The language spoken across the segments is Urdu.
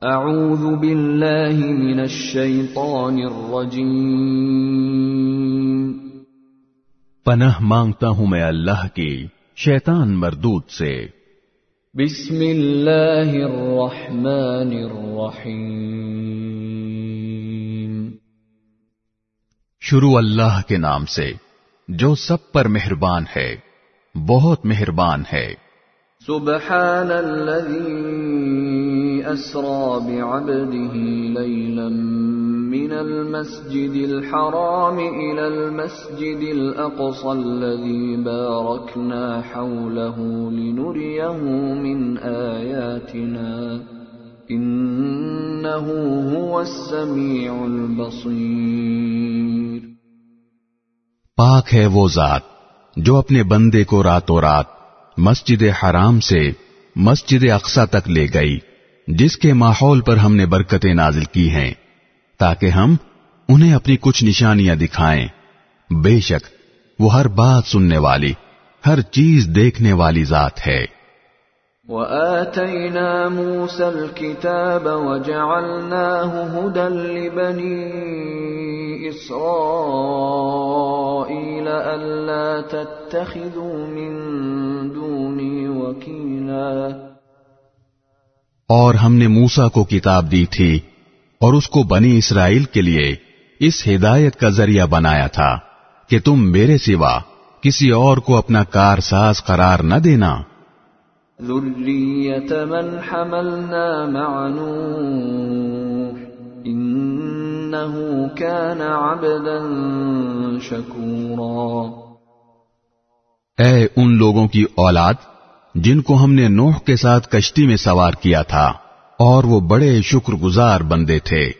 اعوذ باللہ من الشیطان الرجیم پناہ مانگتا ہوں میں اللہ کی شیطان مردود سے۔ بسم اللہ الرحمن الرحیم. شروع اللہ کے نام سے۔ جو سب پر مہربان ہے بہت مہربان ہے۔ سبحان الذي أسرى بعبده ليلا من المسجد الحرام إلى المسجد الأقصى الذي باركنا حوله لنريه من آياتنا. إنه هو السميع البصير. پاک ہے وہ ذات جو اپنے بندے کو راتوں رات مسجد حرام سے مسجد اقسا تک لے گئی، جس کے ماحول پر ہم نے برکتیں نازل کی ہیں، تاکہ ہم انہیں اپنی کچھ نشانیاں دکھائیں۔ بے شک، وہ ہر بات سننے والی، ہر چیز دیکھنے والی ذات ہے۔ وآتينا موسى الكتاب وجعلناه هدى لبني إسرائيل ألا تتخذوا من دوني وكيلا اور ہم نے موسا کو کتاب دی تھی اور اس کو بنی اسرائیل کے لیے اس ہدایت کا ذریعہ بنایا تھا کہ تم میرے سوا کسی اور کو اپنا کار ساز قرار نہ دینا۔ ذرية من حملنا مع نوح إنه كان عبدا شكورا۔ اے ان لوگوں کی اولاد جن کو ہم نے نوح کے ساتھ کشتی میں سوار کیا تھا اور وہ بڑے شکر گزار بندے تھے۔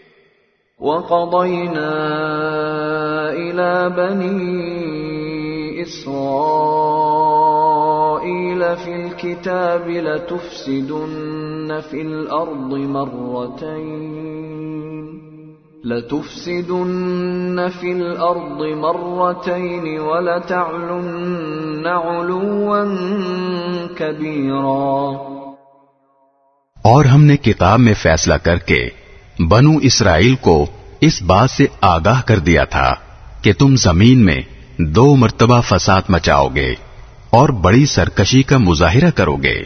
وقضينا إلى بني إسرائيل في الكتاب لتفسدن في الأرض مرتين. لتفسدن في الأرض مرتين ولتعلن علوا كبيرا. اور ہم نے کتاب میں فیصلہ کر کے بنو اسرائیل کو اس بات سے آگاہ کر دیا تھا کہ تم زمین میں دو مرتبہ فساد مچاؤ گے۔ اور بڑی سرکشی کا مظاہرہ کرو گے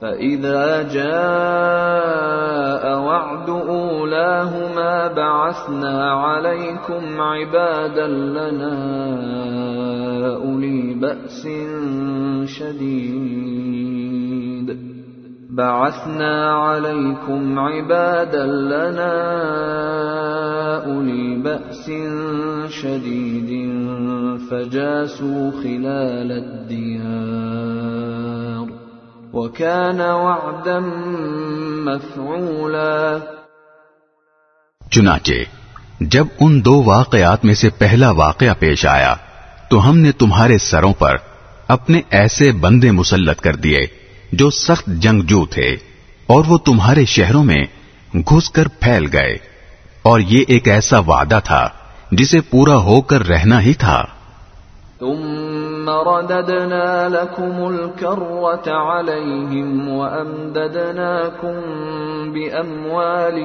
فإذا جاء وعد أولاهما بعثنا عليكم عبادا لنا أولي بأس شديد بعثنا عليكم عبادا لنا أولي بأس شديد فجاسوا خلال الديار وكان وعدا مفعولا چنانچہ، جب ان دو واقعات میں سے پہلا واقعہ پیش آیا، تو ہم نے تمہارے سروں پر اپنے ایسے بندے مسلط کر دیے۔ جو سخت جنگجو تھے، اور وہ تمہارے شہروں میں گھس کر پھیل گئے۔ اور یہ ایک ایسا وعدہ تھا جسے پورا ہو کر رہنا ہی تھا۔ ثم رددنا لكم الكرة عليهم وأمددناكم بأموال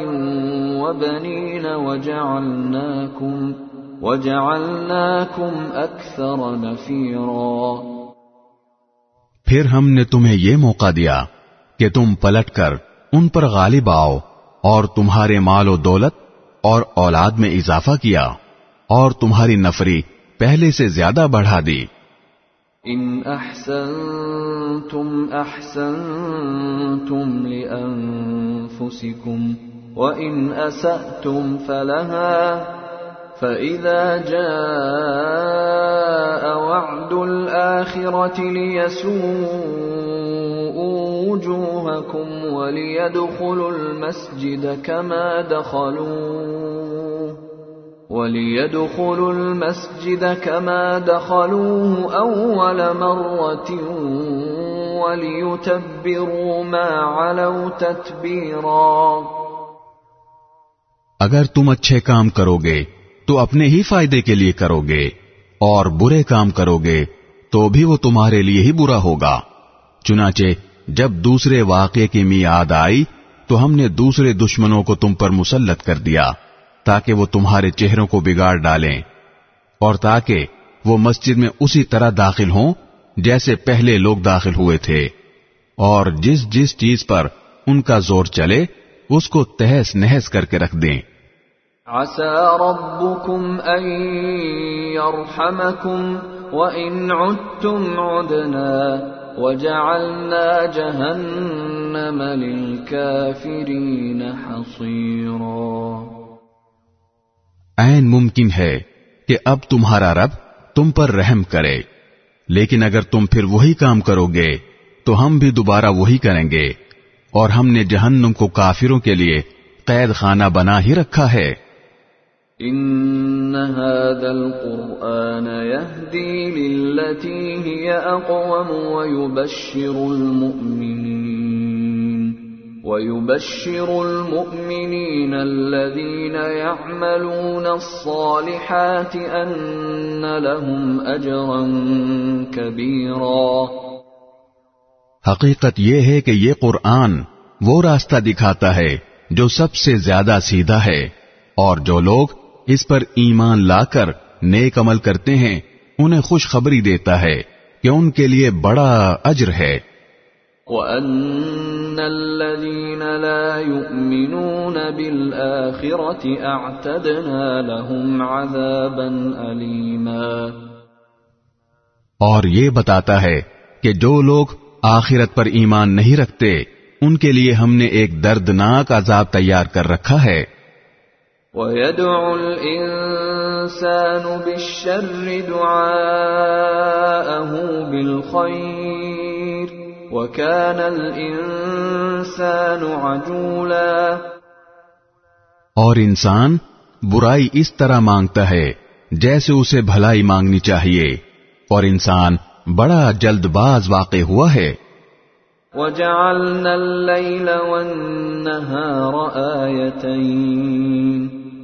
وبنين وجعلناكم وجعلناكم أكثر نفيرا۔ پھر ہم نے تمہیں یہ موقع دیا کہ تم پلٹ کر ان پر غالب آؤ اور تمہارے مال و دولت اور اولاد میں اضافہ کیا اور تمہاری نفری پہلے سے زیادہ بڑھا دی۔ إن أحسنتم أحسنتم لأنفسكم وإن أسأتم فلها فإذا جاء وعد الآخرة ليسوءوا وجوهكم وليدخلوا المسجد كما دخلوه وليدخلوا المسجد كما دخلوه أول مرة وليتبروا ما علوا تتبيرا اگر تم اچھے کام کرو گے تو اپنے ہی فائدے کے لیے کرو گے اور برے کام کرو گے تو بھی وہ تمہارے لیے ہی برا ہوگا۔ چنانچہ جب دوسرے واقعے کی میعاد آئی تو ہم نے دوسرے دشمنوں کو تم پر مسلط کر دیا تاکہ وہ تمہارے چہروں کو بگاڑ ڈالیں اور تاکہ وہ مسجد میں اسی طرح داخل ہوں جیسے پہلے لوگ داخل ہوئے تھے۔ اور جس جس چیز پر ان کا زور چلے اس کو تہس نہس کر کے رکھ دیں۔ عسى ربكم أن يرحمكم وإن عدتم عدنا وجعلنا جهنم للكافرين حصيرا عین ممکن ہے کہ اب تمہارا رب تم پر رحم کرے، لیکن اگر تم پھر وہی کام کرو گے، تو ہم بھی دوبارہ وہی کریں گے، اور ہم نے جہنم کو کافروں کے لیے قید خانہ بنا ہی رکھا ہے۔ إن هذا القرآن يهدي للتي هي أقوم ويبشر المؤمنين ويبشر المؤمنين الذين يعملون الصالحات أن لهم أجرا كبيرا. حقیقت یہ ہے کہ یہ قرآن وہ راستہ دکھاتا ہے جو سب سے زیادہ سیدھا ہے اور جو لوگ اس پر ایمان لا کر نیک عمل کرتے ہیں انہیں خوشخبری دیتا ہے کہ ان کے لیے بڑا اجر ہے۔ وَأَنَّ الَّذِينَ لَا يُؤْمِنُونَ بِالْآخِرَةِ أَعْتَدْنَا لَهُمْ عَذَابًا أَلِيمًا۔ اور یہ بتاتا ہے کہ جو لوگ آخرت پر ایمان نہیں رکھتے ان کے لیے ہم نے ایک دردناک عذاب تیار کر رکھا ہے۔ وَيَدْعُ الْإِنسَانُ بِالشَّرِّ دُعَاءَهُ بِالْخَيْرِ وَكَانَ الْإِنسَانُ عَجُولًا اور انسان برائی اس طرح مانگتا ہے جیسے اسے بھلائی مانگنی چاہیے۔ اور انسان بڑا جلد باز واقع ہوا ہے۔ وَجَعَلْنَا اللَّيْلَ وَالنَّهَارَ آيَتَيْنِ۔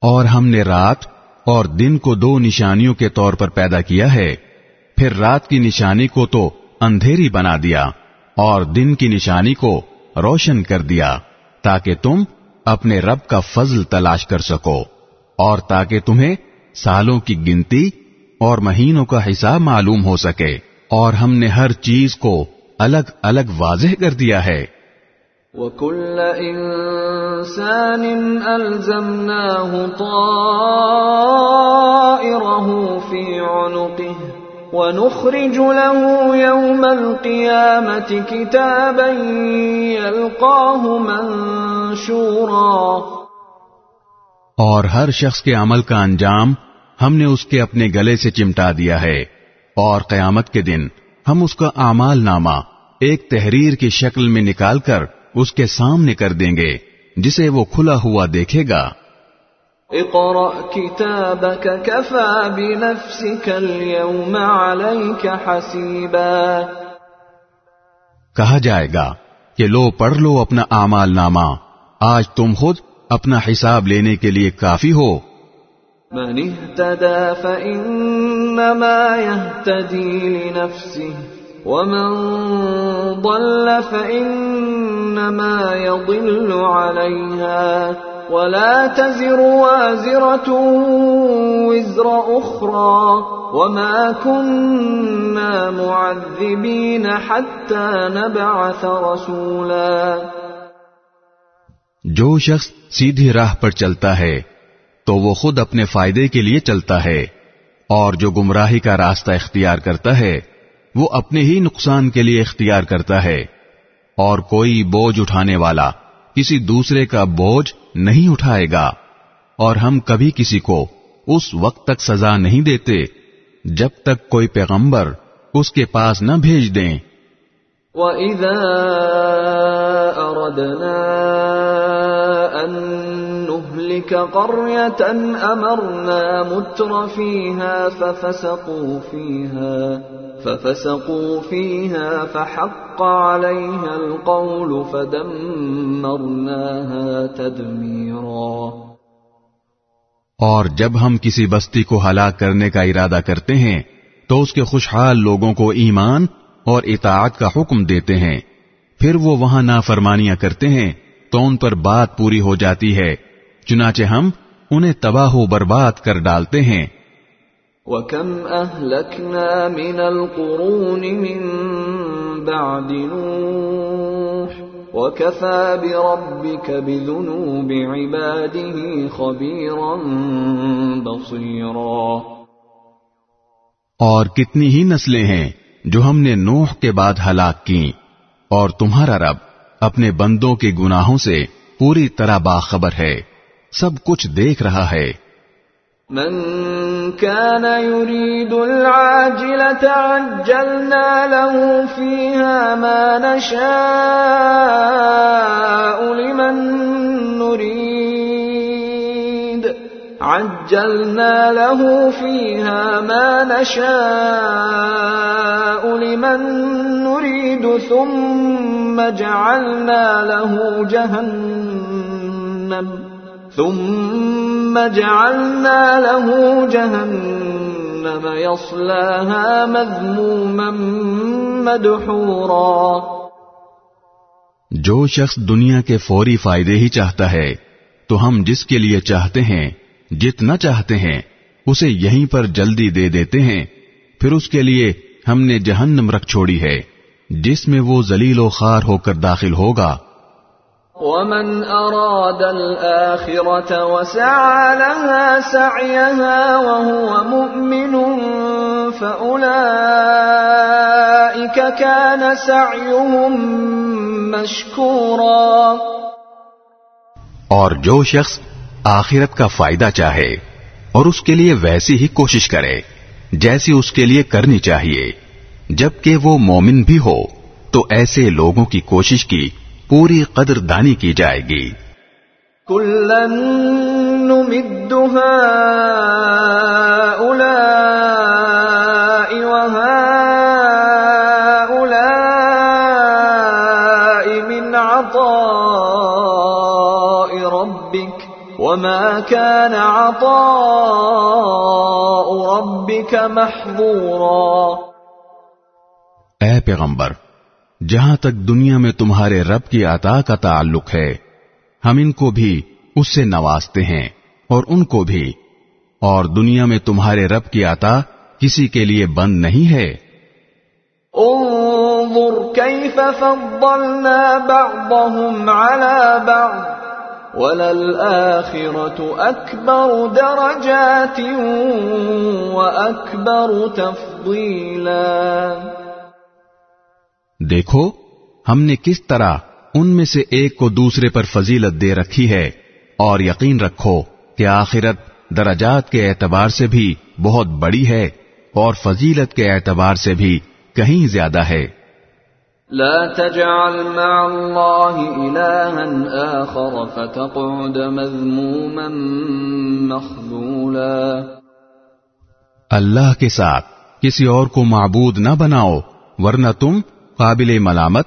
اور ہم نے رات اور دن کو دو نشانیوں کے طور پر پیدا کیا ہے۔ پھر رات کی نشانی کو تو اندھیری بنا دیا اور دن کی نشانی کو روشن کر دیا تاکہ تم اپنے رب کا فضل تلاش کر سکو اور تاکہ تمہیں سالوں کی گنتی اور مہینوں کا حساب معلوم ہو سکے۔ اور ہم نے ہر چیز کو الگ الگ واضح کر دیا ہے۔ وَكُلَّ إِنسَانٍ أَلْزَمْنَاهُ طَائِرَهُ فِي عُنُقِهِ وَنُخْرِجُ لَهُ يَوْمَ الْقِيَامَةِ كِتَابًا يَلْقَاهُ مَنشُورًا اور ہر شخص کے عمل کا انجام ہم نے اس کے اپنے گلے سے چمٹا دیا ہے اور قیامت کے دن ہم اس کا اعمال نامہ ایک تحریر کی شکل میں نکال کر اس کے سامنے کر دیں گے جسے وہ کھلا ہوا دیکھے گا۔ اقرأ كتابك كفى بنفسك اليوم عليك حسيبا۔ کہا جائے گا کہ لو پڑھ لو اپنا اعمال نامہ۔ آج تم خود اپنا حساب لینے کے لیے کافی ہو۔ من اهتدى فإنما يهتدي لنفسه۔ ومن ضل فإنما يضل عليها ولا تزر وازرة وزر أخرى وما كنا معذبين حتى نبعث رسولا جو شخص سیدھی راہ پر چلتا ہے تو وہ خود اپنے فائدے کے لیے چلتا ہے اور جو گمراہی کا راستہ اختیار کرتا ہے وہ اپنے ہی نقصان کے لیے اختیار کرتا ہے اور کوئی بوجھ اٹھانے والا کسی دوسرے کا بوجھ نہیں اٹھائے گا اور ہم کبھی کسی کو اس وقت تک سزا نہیں دیتے جب تک کوئی پیغمبر اس کے پاس نہ بھیج دیں۔ وَإِذَا أردنا أن نهلك قرية أمرنا متر فيها ففسقوا فيها ففسقوا فيها فحق عليها القول فدمرناها تدميرا. اور جب ہم کسی بستی کو ہلاک کرنے کا ارادہ کرتے ہیں، تو اس کے خوشحال لوگوں کو ایمان اور اطاعت کا حکم دیتے ہیں۔ پھر وہ وہاں نافرمانیاں کرتے ہیں، تو ان پر بات پوری ہو جاتی ہے۔ چنانچہ ہم انہیں تباہ و برباد کر ڈالتے ہیں۔ وكم أهلكنا من القرون من بعد نوح وكفى بربك بذنوب عباده خبيرا بصيرا۔ اور کتنی ہی نسلیں ہیں جو ہم نے نوح کے بعد ہلاک کی اور تمہارا رب اپنے بندوں کے گناہوں سے پوری طرح باخبر ہے۔ سب کچھ دیکھ رہا ہے من كان يريد العاجلة عجلنا له فيها ما نشاء لمن نريد. عجلنا له فيها ما نشاء لمن نريد ثم جعلنا له جهنم. ثم جعلنا له جهنم يصلاها مذموما مدحورا جو شخص دنیا کے فوری فائدے ہی چاہتا ہے، تو ہم جس کے لیے چاہتے ہیں جتنا چاہتے ہیں، اسے یہیں پر جلدی دے دیتے ہیں۔ پھر اس کے لیے ہم نے جہنم رکھ چھوڑی ہے، جس میں وہ ذلیل و خار ہو کر داخل ہوگا۔ ومن أراد الآخرة وسعى لها سعيها وهو مؤمن فأولئك كان سعيهم مشكورا۔ اور جو شخص آخرت کا فائدہ چاہے اور اس کے لیے ویسی ہی کوشش کرے، جیسی اس کے لیے کرنی چاہیے۔ جبکہ وہ مومن بھی ہو، تو ایسے لوگوں کی کوشش کی دانی کی جائے گی۔ كلا نمد هؤلاء وهؤلاء من عطاء ربك وما كان عطاء ربك محظورا۔ اے پیغمبر جہاں تک دنیا میں تمہارے رب کی عطا کا تعلق ہے، ہم ان کو بھی اس سے نوازتے ہیں اور ان کو بھی۔ اور دنیا میں تمہارے رب کی عطا کسی کے لیے بند نہیں ہے۔ انظر كيف فضلنا بعضهم على بعض، وللآخرة أكبر درجات وأكبر تفضيلا دیکھو ہم نے کس طرح ان میں سے ایک کو دوسرے پر فضیلت دے رکھی ہے اور یقین رکھو کہ آخرت درجات کے اعتبار سے بھی بہت بڑی ہے اور فضیلت کے اعتبار سے بھی کہیں زیادہ ہے۔ لا تجعل مع الله إلها آخر فتقعد مذموما مخذولا۔ اللہ کے ساتھ کسی اور کو معبود نہ بناؤ ورنہ تم قابل ملامت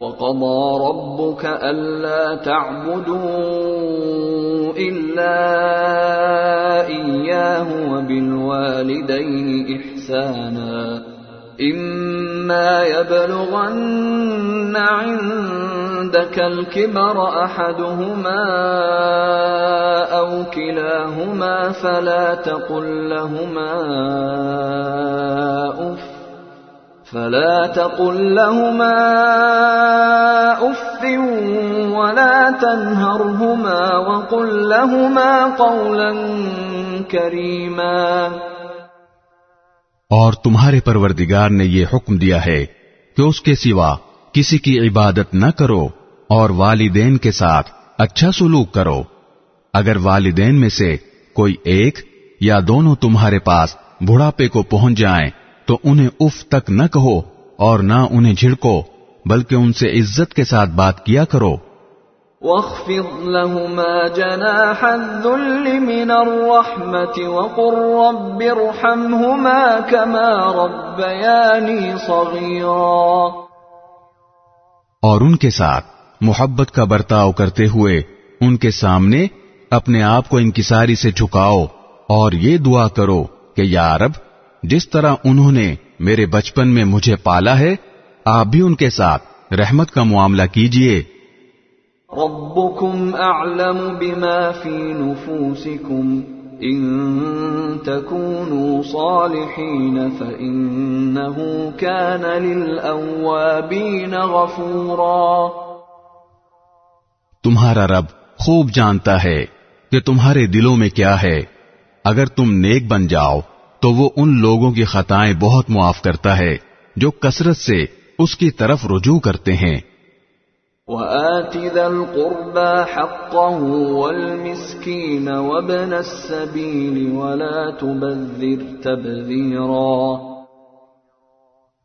وقضى ربك ألا تعبدوا إلا إياه وبالوالدين إحسانا إما يبلغن عند عندك الكبر أحدهما أو كلاهما فلا تقل لهما أف فلا تقل لهما أف ولا تنهرهما وقل لهما قولا كريما اور تمہارے پروردگار نے یہ حکم دیا ہے کہ اس کے سوا کسی کی عبادت نہ کرو اور والدین کے ساتھ اچھا سلوک کرو۔ اگر والدین میں سے کوئی ایک یا دونوں تمہارے پاس بڑھاپے کو پہنچ جائیں تو انہیں اف تک نہ کہو اور نہ انہیں جھڑکو، بلکہ ان سے عزت کے ساتھ بات کیا کرو۔ واخفض لهما جناح الذل من الرحمة وقل رب ارحمهما كما ربياني صغيرا۔ اور ان کے ساتھ محبت کا برتاؤ کرتے ہوئے ان کے سامنے اپنے آپ کو انکساری سے جھکاؤ اور یہ دعا کرو کہ یا رب، جس طرح انہوں نے میرے بچپن میں مجھے پالا ہے، آپ بھی ان کے ساتھ رحمت کا معاملہ کیجیے۔ ربكم اعلم بما في نفوسكم ان تكونوا صالحين فانه كان للاوابين غفورا۔ تمہارا رب خوب جانتا ہے کہ تمہارے دلوں میں کیا ہے۔ اگر تم نیک بن جاؤ، تو وہ ان لوگوں کی خطائیں بہت معاف کرتا ہے جو کثرت سے اس کی طرف رجوع کرتے ہیں۔ وآت ذا القربى حقه والمسكين وابن السبيل ولا تبذر تبذيرا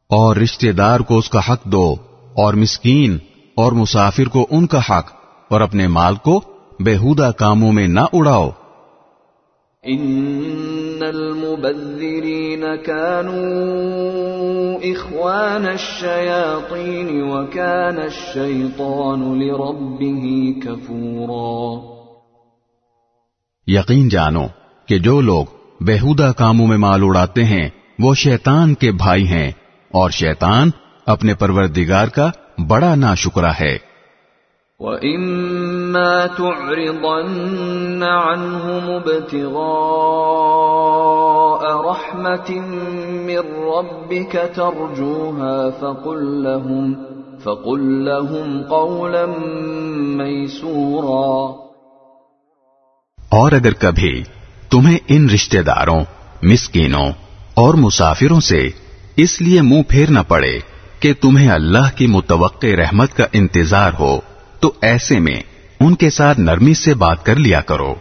اور رشتہ دار کو اس کا حق دو اور مسکین اور مسافر کو ان کا حق اور اپنے مال کو بےحودہ کاموں میں نہ اڑاؤ۔ ان المبذرين كانوا اخوان الشياطين وكان الشيطان لربه كفورا یقین جانو کہ جو لوگ بےحودہ کاموں میں مال اڑاتے ہیں، وہ شیطان کے بھائی ہیں اور شیطان اپنے پروردگار کا بڑا ناشکرا ہے۔ وَإِمَّا تُعْرِضَنَّ عَنْهُمُ ابْتِغَاءَ رَحْمَةٍ مِّن رَّبِّكَ تَرْجُوهَا فَقُل لَّهُمْ فَقُل لَّهُمْ قَوْلًا مَّيْسُورًا۔ اور اگر کبھی تمہیں ان رشتہ داروں، مسکینوں اور مسافروں سے اس لیے منہ پھیرنا پڑے کہ تمہیں اللہ کی متوقع رحمت کا انتظار ہو تو ایسے میں ان کے ساتھ نرمی سے بات کر لیا کرو۔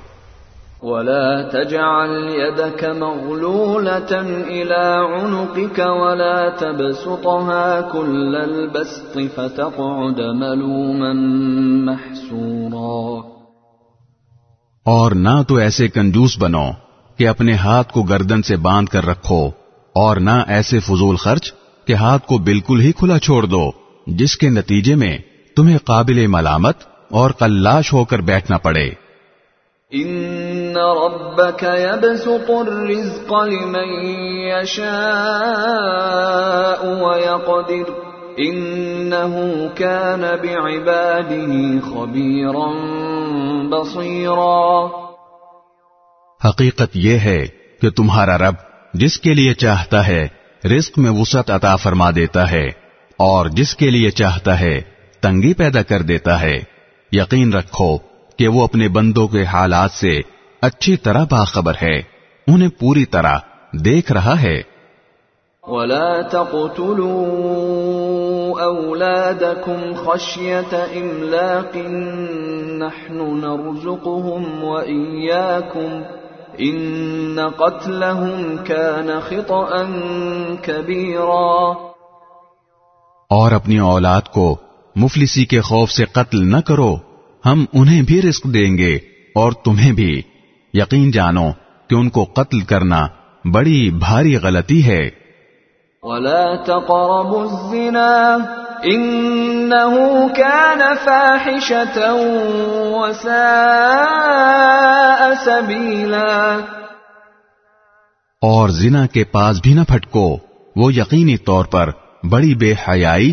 ولا تجعل يدك مغلولة إلى عنقك ولا تبسطها كل البسط فتقعد ملوما محسورا۔ اور نہ تو ایسے کنجوس بنو کہ اپنے ہاتھ کو گردن سے باندھ کر رکھو اور نہ ایسے فضول خرچ کہ ہاتھ کو بالکل ہی کھلا چھوڑ دو جس کے نتیجے میں تمہیں قابل ملامت اور قلاش ہو کر بیٹھنا پڑے۔ ان ربك يبسط الرزق لمن يشاء ويقدر انه كان بعباده خبيرا بصيرا حقیقت یہ ہے کہ تمہارا رب جس کے لیے چاہتا ہے رزق میں وسعت عطا فرما دیتا ہے اور جس کے لیے چاہتا ہے تنگی پیدا کر دیتا ہے۔ یقین رکھو کہ وہ اپنے بندوں کے حالات سے اچھی طرح باخبر ہے۔ انہیں پوری طرح دیکھ رہا ہے۔ ولا تقتلوا اولادكم خشيه املاق نحن نرزقهم واياكم ان قتلهم كان خطا كبيرا۔ اور اپنی اولاد کو مفلسی کے خوف سے قتل نہ کرو ہم انہیں بھی رزق دیں گے اور تمہیں بھی۔ یقین جانو کہ ان کو قتل کرنا بڑی بھاری غلطی ہے۔ ولا تقربوا الزنا انه كان فاحشة وساء سبيلا۔ اور زنا کے پاس بھی نہ پھٹکو وہ یقینی طور پر بڑی بے حیائی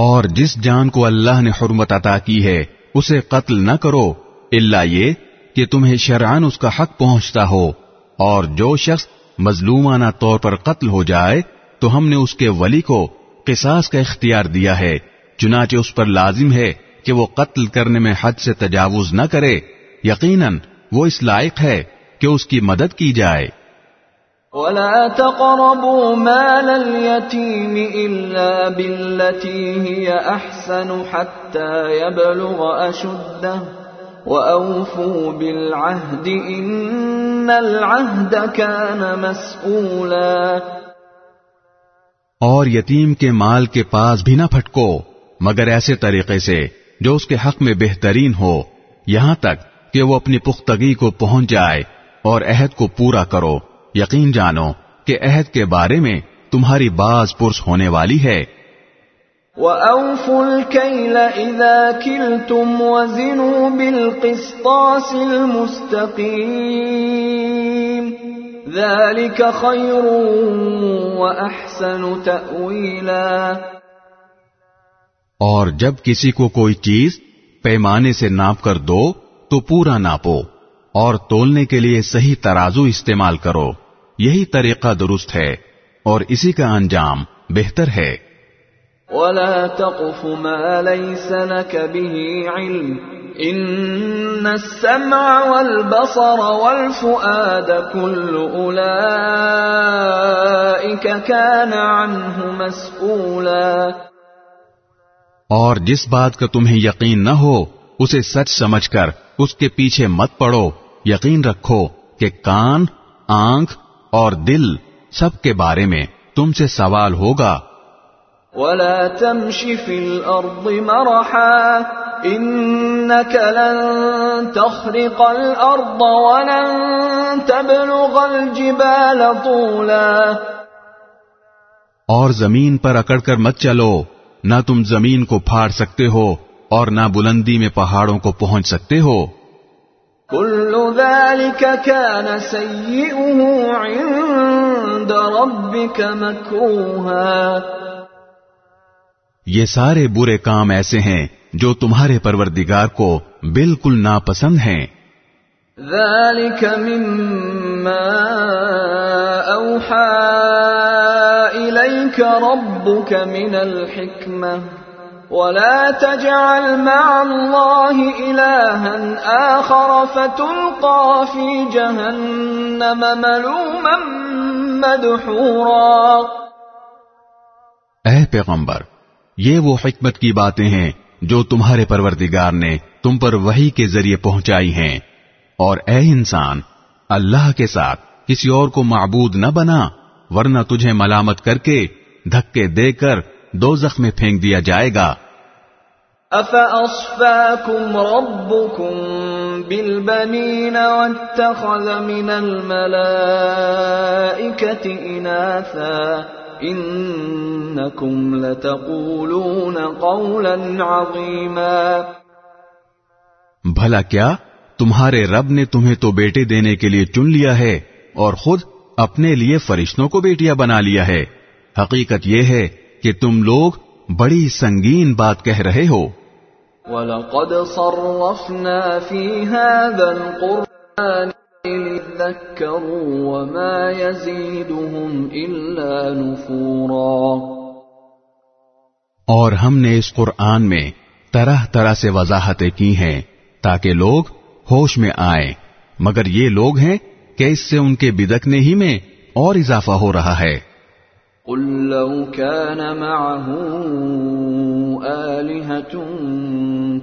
اور جس جان کو اللہ نے حرمت عطا کی ہے، اسے قتل نہ کرو، الا یہ کہ تمہیں شرعن اس کا حق پہنچتا ہو۔ اور جو شخص مظلومانہ طور پر قتل ہو جائے، تو ہم نے اس کے ولی کو قصاص کا اختیار دیا ہے۔ چنانچہ اس پر لازم ہے کہ وہ قتل کرنے میں حد سے تجاوز نہ کرے۔ یقیناً وہ اس لائق ہے کہ اس کی مدد کی جائے۔ ولا تقربوا مال اليتيم إلا بالتي هي أحسن حتى يبلغ أشده وأوفوا بالعهد إن العهد كان مسؤولا اور یتیم کے مال کے پاس بھی نہ پھٹکو، مگر ایسے طریقے سے جو اس کے حق میں بہترین ہو، یہاں تک کہ وہ اپنی پختگی کو پہنچ جائے اور عہد کو پورا کرو۔ یقین جانو کہ عہد کے بارے میں تمہاری باز پرس ہونے والی ہے۔ وَأَوْفُوا الْكَيْلَ إِذَا كِلْتُمْ وَزِنُوا بِالْقِسْطَاسِ الْمُسْتَقِيمِ ذَلِكَ خَيْرٌ وَأَحْسَنُ تَأْوِيلًا اور جب کسی کو کوئی چیز پیمانے سے ناپ کر دو تو پورا ناپو۔ اور تولنے کے لیے صحیح ترازو استعمال کرو۔ یہی طریقہ درست ہے اور اسی کا انجام بہتر ہے۔ ولا تقف ما ليس لك به علم۔ ان السمع والبصر والفؤاد كل اولئك كان عنه مسؤولا اور جس بات کا تمہیں یقین نہ ہو اسے سچ سمجھ کر اس کے پیچھے مت پڑو۔ یقین رکھو کہ کان آنکھ اور دل سب کے بارے میں تم سے سوال ہوگا۔ ولا تمش في الارض مرحا انك لن تخرق الارض ولن تبلغ الجبال طولا۔ اور زمین پر اکڑ کر مت چلو نہ تم زمین کو پھاڑ سکتے ہو اور نہ بلندی میں پہاڑوں کو پہنچ سکتے ہو۔ كل ذلك كان سيئه عند ربك مكروها. یہ سارے برے کام ایسے ہیں جو تمہارے پروردگار کو بالکل ناپسند ہیں۔ ذلك مما اوحى اليك ربك من الحكمه ولا تجعل مع الله إلها آخر فتلقى في جهنم ملوما مدحورا اے پیغمبر، یہ وہ حکمت کی باتیں ہیں جو تمہارے پروردگار نے تم پر وہی کے ذریعے پہنچائی ہیں۔ اور اے انسان، اللہ کے ساتھ کسی اور کو معبود نہ بنا، ورنہ تجھے ملامت کر کے دھکے دے کر دو میں پھینک دیا جائے گا۔ افاصفاكم ربكم بالبنين واتخذ من الملائكه اناثا انكم لتقولون قولا عظيما۔ بھلا کیا؟ تمہارے رب نے تمہیں تو بیٹے دینے کے لیے چن لیا ہے اور خود اپنے لیے فرشتوں کو بیٹیاں بنا لیا ہے۔ حقیقت یہ ہے کہ تم لوگ بڑی سنگین بات کہہ رہے ہو۔ وَلَقَدْ صَرَّفْنَا فِي هَذَا الْقُرْآنِ لِلذَّكَّرُوا وَمَا يَزِيدُهُمْ إِلَّا نُفُورًا۔ اور ہم نے اس قرآن میں طرح طرح سے وضاحتیں کی ہیں تاکہ لوگ ہوش میں آئیں۔ مگر یہ لوگ ہیں کہ اس سے ان کے بدکنے ہی میں اور اضافہ ہو رہا ہے۔ قل لو كان معه آلهة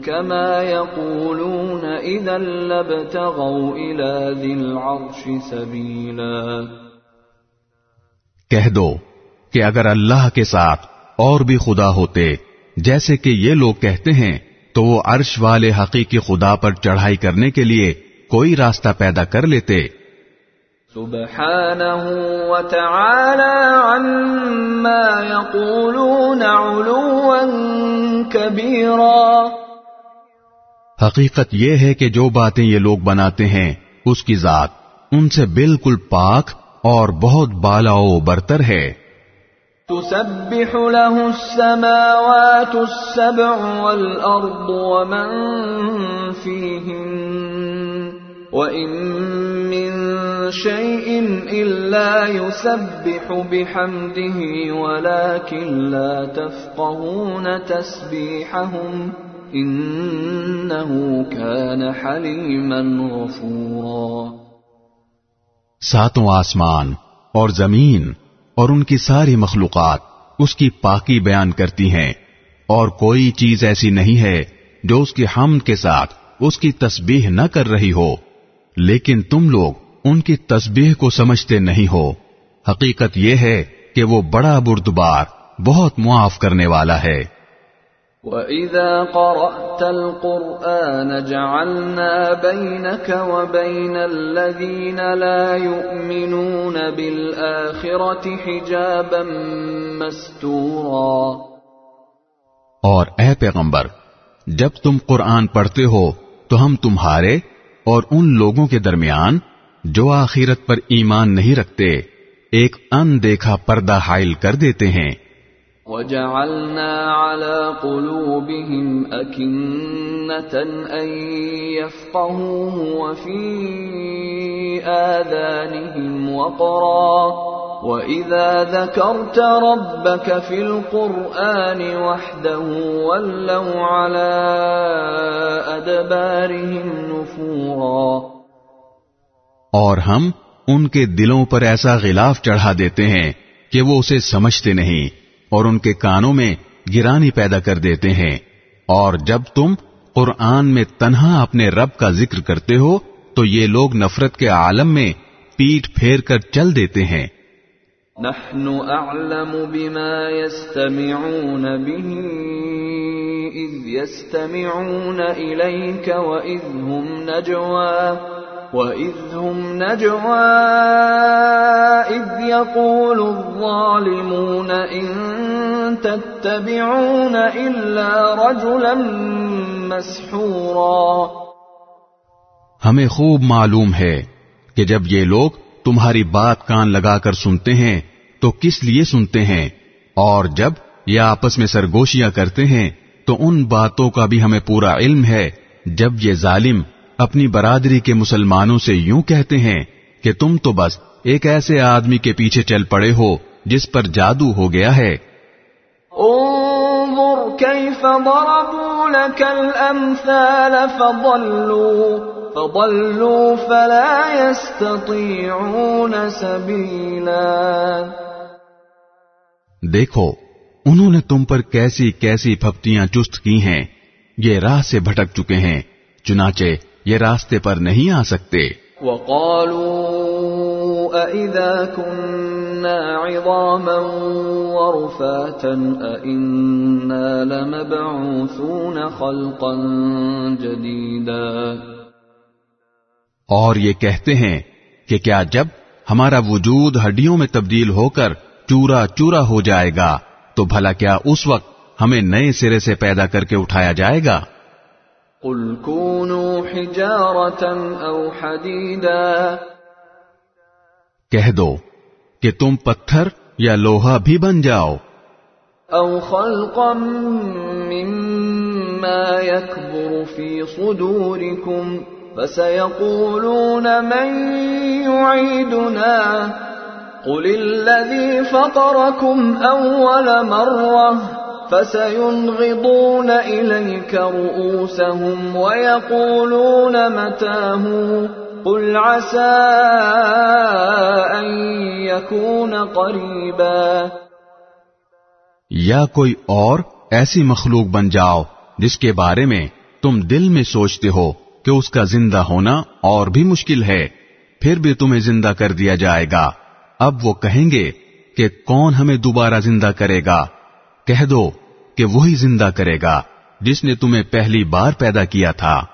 كما يقولون إذا لابتغوا إلى ذي العرش سبيلا کہہ دو کہ اگر اللہ کے ساتھ اور بھی خدا ہوتے، جیسے کہ یہ لوگ کہتے ہیں، تو وہ عرش والے حقیقی خدا پر چڑھائی کرنے کے لیے کوئی راستہ پیدا کر لیتے سبحانه وتعالى عما يقولون علوا كبيرا حقیقت یہ ہے کہ جو باتیں یہ لوگ بناتے ہیں اس کی ذات ان سے بالکل پاک اور بہت بالا و برتر ہے۔ تسبح له السماوات السبع والأرض ومن فيهن وإن من شيء إلا يسبح بحمده ولكن لا تفقهون تسبيحهم إنه كان حليما غفورا ساتوں آسمان اور زمین اور ان کی ساری مخلوقات اس کی پاکی بیان کرتی ہیں اور کوئی چیز ایسی نہیں ہے جو اس کی حمد کے ساتھ اس کی تسبیح نہ کر رہی ہو۔ لیکن تم لوگ ان کی تسبیح کو سمجھتے نہیں ہو۔ حقیقت یہ ہے کہ وہ بڑا بردبار بہت معاف کرنے والا ہے۔ وَإِذَا قَرَأْتَ الْقُرْآنَ جَعَلْنَا بَيْنَكَ وَبَيْنَ الَّذِينَ لَا يُؤْمِنُونَ بِالْآخِرَةِ حِجَابًا مَسْتُورًا۔ اور اے پیغمبر جب تم قرآن پڑھتے ہو تو ہم تمہارے اور ان لوگوں کے درمیان جو آخرت پر ایمان نہیں رکھتے، ایک اندیکھا پردہ حائل کر دیتے ہیں۔ وجعلنا على قلوبهم أكنة أن يفقهوه وفي آذانهم وقرا وإذا ذكرت ربك في القرآن وحده ولوا على أدبارهم نفورا اور ہم ان کے دلوں پر ایسا غلاف چڑھا دیتے ہیں کہ وہ اسے سمجھتے نہیں اور ان کے کانوں میں گرانی پیدا کر دیتے ہیں۔ اور جب تم قرآن میں تنہا اپنے رب کا ذکر کرتے ہو، تو یہ لوگ نفرت کے عالم میں پیٹ پھیر کر چل دیتے ہیں۔ نحن أعلم بما يستمعون به إذ يستمعون إليك وإذ هم نجوى وإذ هم نجوى إذ يقول الظالمون إن تتبعون إلا رجلا مسحورا ہمیں خوب معلوم ہے کہ جب لوگ تمہاری بات کان لگا کر سنتے ہیں، تو کس لیے سنتے ہیں؟ اور جب یہ آپس میں سرگوشیاں کرتے ہیں، تو ان باتوں کا بھی ہمیں پورا علم ہے۔ جب یہ ظالم اپنی برادری کے مسلمانوں سے یوں کہتے ہیں کہ تم تو بس ایک ایسے آدمی کے پیچھے چل پڑے ہو جس پر جادو ہو گیا ہے۔ انظر كيف ضربوا لك الأمثال فضلوا۔ فضلوا فلا يستطيعون سبيلا. دیکھو انہوں نے تم پر کیسی کیسی پھپتیاں چست کی ہیں یہ راہ سے بھٹک چکے ہیں چنانچہ یہ راستے پر نہیں آ سکتے۔ وقالوا أئذا كنا عظاما ورفاتا أئنا لمبعوثون خلقا جديدا۔ اور یہ کہتے ہیں کہ کیا جب ہمارا وجود ہڈیوں میں تبدیل ہو کر چورا چورا ہو جائے گا تو بھلا کیا اس وقت ہمیں نئے سرے سے پیدا کر کے اٹھایا جائے گا؟ قل كونوا حجارة أو حديدا کہہ دو کہ تم پتھر یا لوہا بھی بن جاؤ۔ أو خلقا مما يكبر في صدوركم فسيقولون من يعيدنا؟ قل الذي فطركم أول مرة فسينغضون إليك رؤوسهم ويقولون متاه؟ قل عسى أن يكون قريبا. یا کوئی اور ایسی مخلوق بن جاؤ جس کے بارے میں تم دل میں سوچتے ہو۔ کہ اس کا زندہ ہونا اور بھی مشکل ہے، پھر بھی تمہیں زندہ کر دیا جائے گا۔ اب وہ کہیں گے کہ کون ہمیں دوبارہ زندہ کرے گا؟ کہہ دو کہ وہی زندہ کرے گا جس نے تمہیں پہلی بار پیدا کیا تھا۔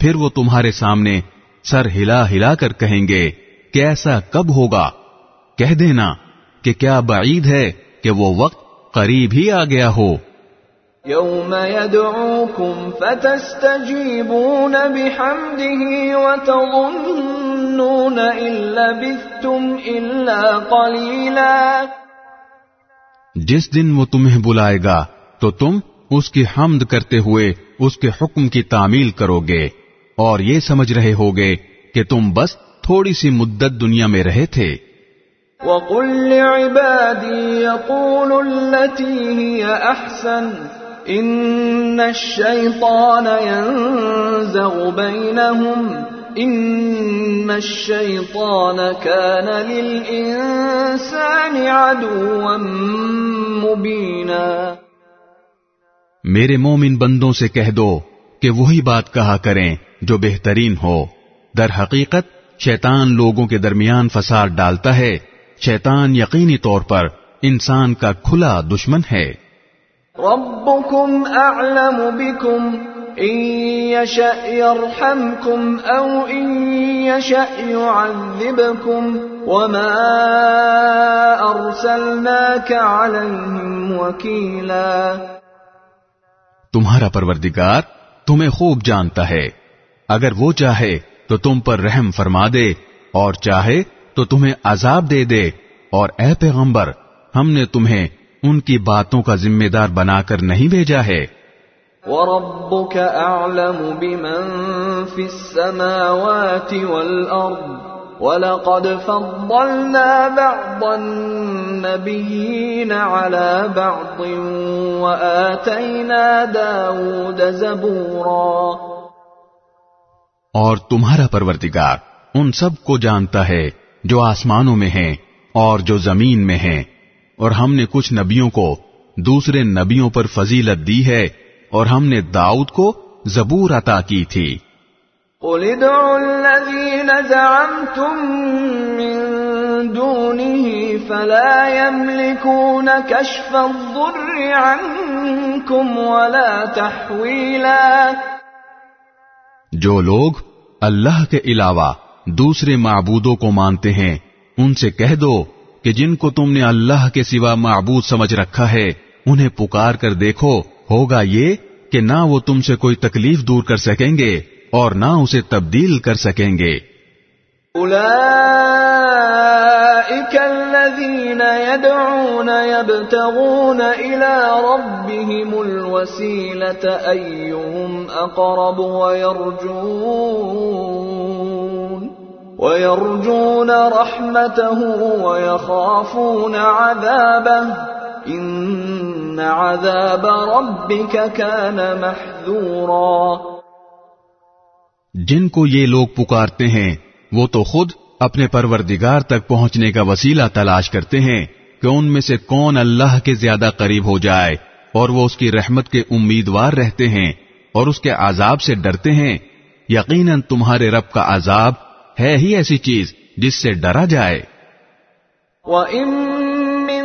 پھر وہ تمہارے سامنے سر ہلا ہلا کر کہیں گے کہ ایسا کب ہوگا؟ کہہ دینا کہ کیا بعید ہے کہ وہ وقت قریب ہی آ گیا ہو۔ يوم يدعوكم فتستجيبون بحمده وتظنون إن لبثتم إلا قليلا. جس دن وہ تمہیں بلائے گا تو تم اس کی حمد کرتے ہوئے اس کے حکم کی تعمیل کرو گے۔ اور یہ سمجھ رہے ہوگے کہ تم بس تھوڑی سی مدت دنیا میں رہے تھے۔ وقل لعبادي يقولوا التي هي أحسن۔ إن الشيطان ينزغ بينهم إن الشيطان كان للإنسان عدوا مبينا۔ میرے مومن بندوں سے کہہ دو کہ وہی بات کہا کریں جو بہترین ہو۔ در حقیقت، شیطان لوگوں کے درمیان فساد ڈالتا ہے۔ شیطان یقینی طور پر انسان کا کھلا دشمن ہے۔ ربكم أعلم بكم إن يشأ يرحمكم أو إن يشأ يعذبكم وما أرسلناك عليهم وكيلا تمہارا پروردگار تمہیں خوب جانتا ہے۔ اگر وہ چاہے تو تم پر رحم فرما دے اور چاہے تو تمہیں عذاب دے دے۔ اور اے پیغمبر، ہم نے تمہیں ان کی باتوں کا ذمہ دار بنا کر نہیں بھیجا ہے۔ وربك أعلم بمن في السماوات والأرض ولقد فضلنا بعض النبيين على بعض وآتينا داود زبورا۔ اور تمہارا پروردگار ان سب کو جانتا ہے جو آسمانوں میں ہیں اور جو زمین میں ہیں۔ اور ہم نے کچھ نبیوں کو دوسرے نبیوں پر فضیلت دی ہے اور ہم نے داؤد کو زبور عطا کی تھی۔ قل ادعوا الذين زعمتم من دونه فلا يملكون كشف الضر عنكم ولا تحويلا۔ جو لوگ اللہ کے علاوہ دوسرے معبودوں کو مانتے ہیں ان سے کہہ دو کہ جن کو تم نے اللہ کے سوا معبود سمجھ رکھا ہے، انہیں پکار کر دیکھو، ہوگا یہ کہ نہ وہ تم سے کوئی تکلیف دور کر سکیں گے اور نہ اسے تبدیل کر سکیں گے۔ أولئك الذين يدعون يبتغون إلى ربهم الوسيلة أيهم أقرب ويرجون ويرجون رحمته ويخافون عذابه إن عذاب ربك كان محذورا۔ جن کو یہ لوگ پکارتے ہیں، وہ تو خود اپنے پروردگار تک پہنچنے کا وسیلہ تلاش کرتے ہیں کہ ان میں سے کون اللہ کے زیادہ قریب ہو جائے اور وہ اس کی رحمت کے امیدوار رہتے ہیں اور اس کے عذاب سے ڈرتے ہیں۔ یقیناً تمہارے رب کا عذاب ہے ہی ایسی چیز جس سے ڈرا جائے۔ وَإِن مِّن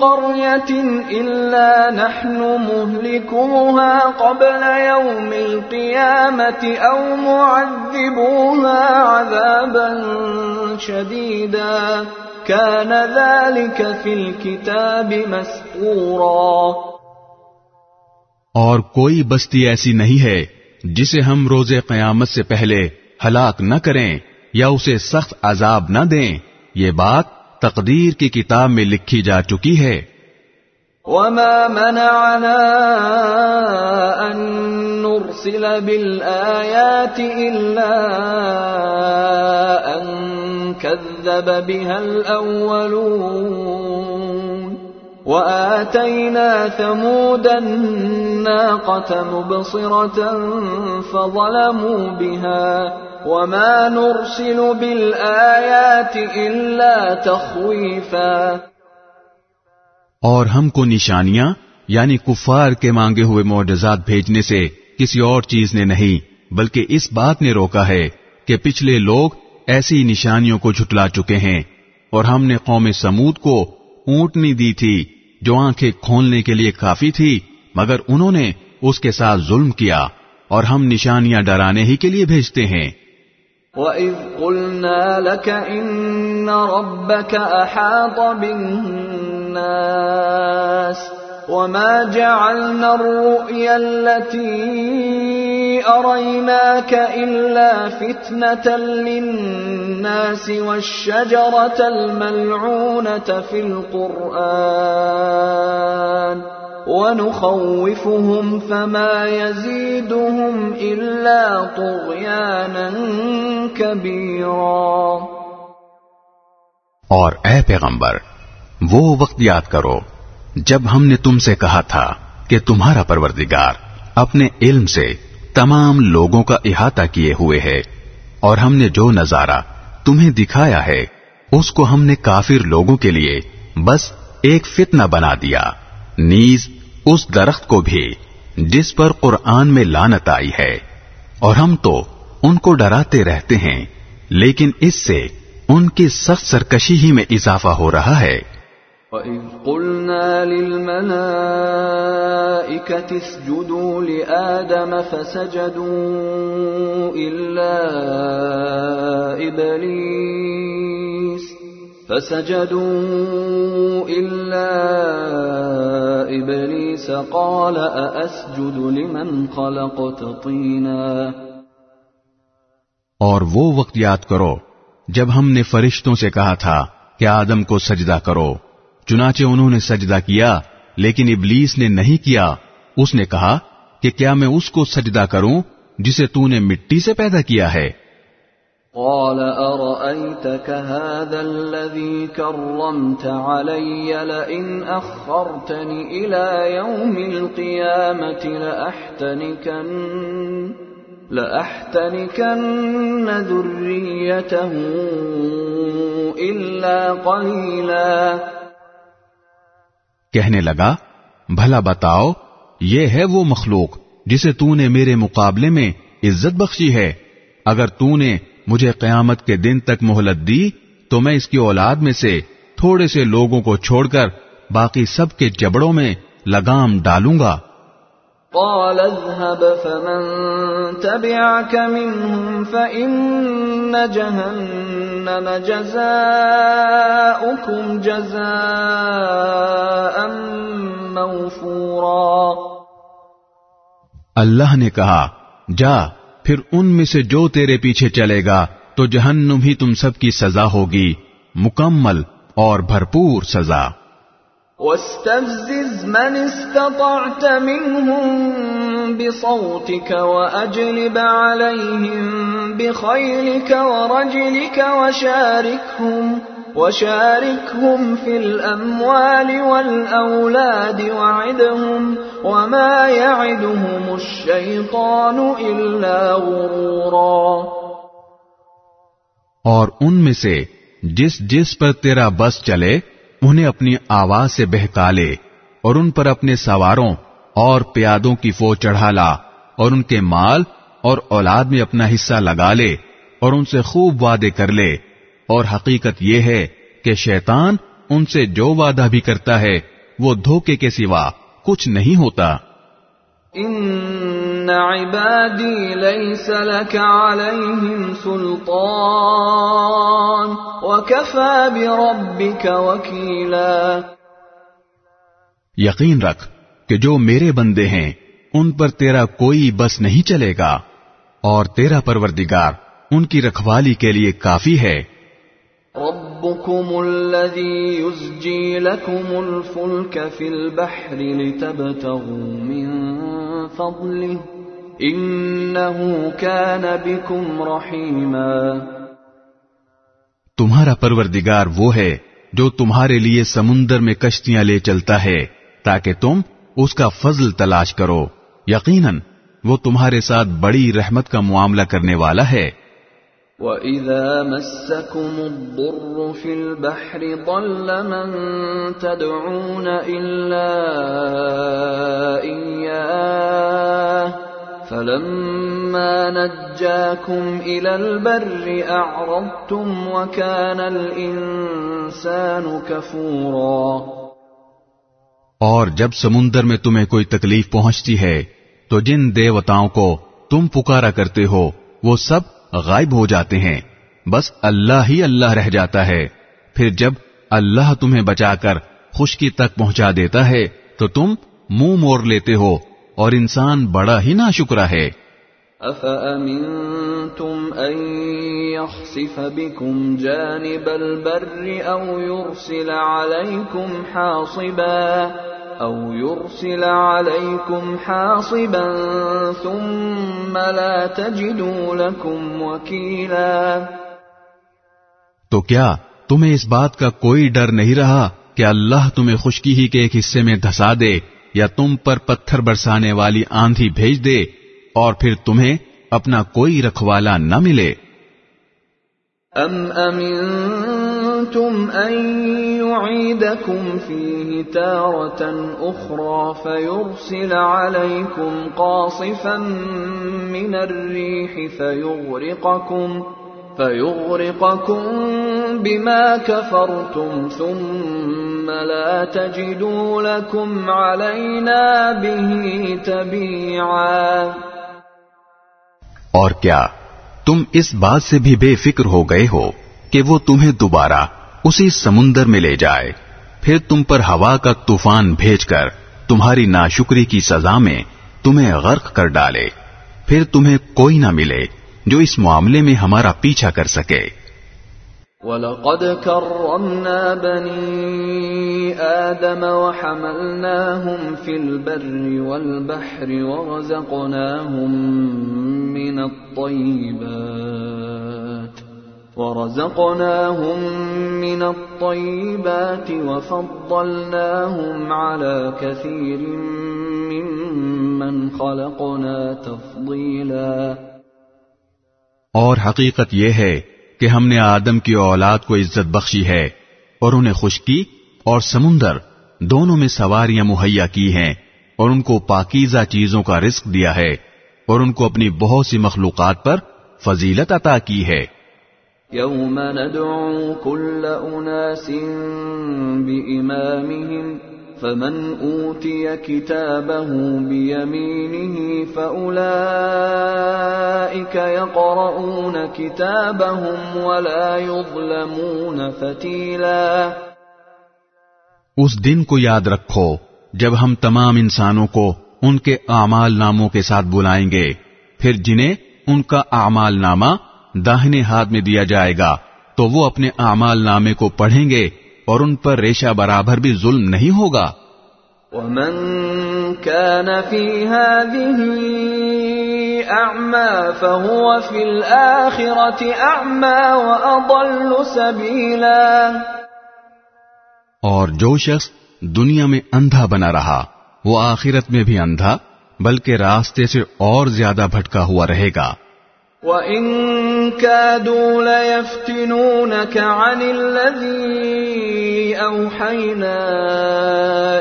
قَرْيَةٍ إِلَّا نَحْنُ مُهْلِكُوهَا قَبْلَ يَوْمِ الْقِيَامَةِ أَوْ مُعَذِّبُوهَا عَذَابًا شَدِيدًا كَانَ ذَلِكَ فِي الْكِتَابِ مَسْطُورًا۔ اور کوئی بستی ایسی نہیں ہے جسے ہم روز قیامت سے پہلے ہلاک نہ کریں۔ یا اسے سخت عذاب نہ دیں۔ یہ بات تقدیر کی کتاب میں لکھی جا چکی ہے۔ وما منعنا أن نرسل بالآيات إلا أن كذب بها الأولون وآتينا ثمود الناقة مبصرة فظلموا بها وما نرسل بالآيات إلا تخويفا اور ہم کو نشانیاں یعنی کفار کے مانگے ہوئے معجزات بھیجنے سے کسی اور چیز نے نہیں، بلکہ اس بات نے روکا ہے کہ پچھلے لوگ ایسی نشانیوں کو جھٹلا چکے ہیں اور ہم نے قوم سمود کو اونٹنی دی تھی، جو آنکھیں کھولنے کے لیے کافی تھی، مگر انہوں نے اس کے ساتھ ظلم کیا اور ہم نشانیاں ڈرانے ہی کے لیے بھیجتے ہیں۔ وَإِذْ قُلْنَا لَكَ إِنَّ رَبَّكَ أَحَاطَ بِالنَّاسِ وَمَا جَعَلْنَا الرُّؤْيَا الَّتِي أَرَيْنَاكَ إِلَّا فِتْنَةً لِلنَّاسِ وَالشَّجَرَةَ الْمَلْعُونَةَ فِي الْقُرْآنِ ونخوفهم فما يزيدهم إلا طغيانا كبيرا اور اے پیغمبر، وہ وقت یاد کرو، جب ہم نے تم سے کہا تھا کہ تمہارا پروردگار اپنے علم سے تمام لوگوں کا احاطہ کیے ہوئے ہے، اور ہم نے جو نظارہ تمہیں دکھایا ہے، اس کو ہم نے کافر لوگوں کے لیے بس ایک فتنہ بنا دیا۔ نیز، اس درخت کو بھی، جس پر قرآن میں لانت آئی ہے۔ اور ہم تو ان کو ڈراتے رہتے ہیں، لیکن اس سے ان کی سخت سرکشی ہی میں اضافہ ہو رہا ہے۔ وَإِذْ قُلْنَا لِلْمَلَائِكَةِ اسْجُدُوا لِآدَمَ فَسَجَدُوا إِلَّا إِبْلِيسَ فَسَجَدُوا إِلَّا إِبْلِيسَ قَالَ أَأَسْجُدُ لِمَنْ خَلَقْتَ طِينًا اور وہ وقت یاد کرو جب ہم نے فرشتوں سے کہا تھا کہ آدم کو سجدہ کرو۔ چنانچہ انہوں نے سجدہ کیا، لیکن ابلیس نے نہیں کیا۔ اس نے کہا کہ کیا میں اس کو سجدہ کروں جسے تو نے مٹی سے پیدا کیا ہے؟ قال أرأيتك هذا الذي كرمت علي لئن أخرتني إلى يوم القيامة لأحتنكن لأحتنكن ذريته إلا قليلا کہنے لگا، بھلا بتاؤ، یہ ہے وہ مخلوق جسے تو نے میرے مقابلے میں عزت بخشی ہے۔ اگر تو نے مجھے قیامت کے دن تک مہلت دی، تو میں اس کی اولاد میں سے تھوڑے سے لوگوں کو چھوڑ کر باقی سب کے جبڑوں میں لگام ڈالوں گا۔ قال اذهب فمن تبعك منهم فإن جهنم جزاؤكم جزاء موفورا۔ اللہ نے کہا، جا، پھر ان میں سے جو تیرے پیچھے چلے گا، تو جہنم ہی تم سب کی سزا ہوگی، مکمل اور بھرپور سزا۔ واستفزز من استطعت منهم بصوتك وأجلب عليهم بخيلك ورجلك وشاركهم وشاركهم في الأموال والأولاد وعدهم وما يعدهم الشيطان إلا غرورا. اور ان میں سے جس جس پر تیرا بس چلے انہیں اپنی آواز سے بہکالے اور ان پر اپنے سواروں اور پیادوں کی فوج چڑھا لا اور ان کے مال اور اولاد میں اپنا حصہ لگا لے اور ان سے خوب وعدے کر لے۔ اور حقیقت یہ ہے کہ شیطان ان سے جو وعدہ بھی کرتا ہے وہ دھوکے کے سوا کچھ نہیں ہوتا۔ ان عبادی لیس لك عليهم سلطان وكفى بربك وكيلا یقین رکھ کہ جو میرے بندے ہیں، ان پر تیرا کوئی بس نہیں چلے گا اور تیرا پروردگار ان کی رکھوالی کے لیے کافی ہے۔ ربكم الذي يزجي لكم الفلك في البحر لتبتغوا من فضله انه كان بكم رحيما تمہارا پروردگار وہ ہے جو تمہارے لیے سمندر میں کشتیاں لے چلتا ہے تاکہ تم اس کا فضل تلاش کرو۔ یقیناً وہ تمہارے ساتھ بڑی رحمت کا معاملہ کرنے والا ہے۔ واذا مسكم الضر في البحر ضل من تدعون الا اياه فلما نجاكم إلى البر اعرضتم وكان الانسان كفورا اور جب سمندر میں تمہیں کوئی تکلیف پہنچتی ہے تو جن دیوتاؤں کو تم پکارا کرتے ہو وہ سب غائب ہو جاتے ہیں۔ بس اللہ ہی اللہ رہ جاتا ہے۔ پھر جب اللہ تمہیں بچا کر خشکی تک پہنچا دیتا ہے، تو تم منہ موڑ لیتے ہو اور انسان بڑا ہی نا شکرا ہے۔ أَفَأَمِنْتُمْ أَن يَخْسِفَ بِكُمْ جَانِبَ الْبَرِّ أَوْ يُرْسِلَ عَلَيْكُمْ حَاصِبًا؟ أو يرسل عليكم حاصبا ثم لا تجدوا لكم وكيلا. تو کیا تمہیں اس بات کا کوئی ڈر نہیں رہا کہ اللہ تمہیں خشکی ہی کے ایک حصے میں دھسا دے یا تم پر پتھر برسانے والی آندھی بھیج دے اور پھر تمہیں اپنا کوئی رکھوالا نہ ملے؟ أم أمنتم أن يعيدكم فيه تارة أخرى فيرسل عليكم قاصفا من الريح فيغرقكم فيغرقكم بما كفرتم ثم لا تجدوا لكم علينا به تبيعا اور کیا تم اس بات سے بھی بے فکر ہو گئے ہو؟ کہ وہ تمہیں دوبارہ اسی سمندر میں لے جائے۔ پھر تم پر ہوا کا طوفان بھیج کر تمہاری ناشکری کی سزا میں تمہیں غرق کر ڈالے۔ پھر تمہیں کوئی نہ ملے جو اس معاملے میں ہمارا پیچھا کر سکے۔ ولقد كرمنا بني آدم وحملناهم في البر والبحر ورزقناهم من الطيبات ورزقناهم من الطيبات وفضلناهم على كثير ممن خلقنا تفضيلا. اور حقیقت یہ ہے کہ ہم نے آدم کی اولاد کو عزت بخشی ہے اور انہیں خشکی اور سمندر دونوں میں سواریاں مہیا کی ہیں اور ان کو پاکیزہ چیزوں کا رزق دیا ہے اور ان کو اپنی بہت سی مخلوقات پر فضیلت عطا کی ہے۔ يوم ندعو كل أناس بإمامهم فمن أوتي كتابه بيمينه فأولئك يقرؤون كتابهم ولا يظلمون فتيلا اس دن کو یاد رکھو جب ہم تمام انسانوں کو ان کے اعمال ناموں کے ساتھ بلائیں گے پھر جنہیں ان کا اعمال نامہ داہنے ہاتھ میں دیا جائے گا تو وہ اپنے اعمال نامے کو پڑھیں گے اور ان پر ریشہ برابر بھی ظلم نہیں ہوگا۔ ومن كان في هذه أعمى فهو في الآخرة أعمى وأضل سبيلا۔ اور جو شخص دنیا میں اندھا بنا رہا وہ آخرت میں بھی اندھا بلکہ راستے سے اور زیادہ بھٹکا ہوا رہے گا۔ وَإِن كَادُوا لَيَفْتِنُونَكَ عَنِ الَّذِي أَوْحَيْنَا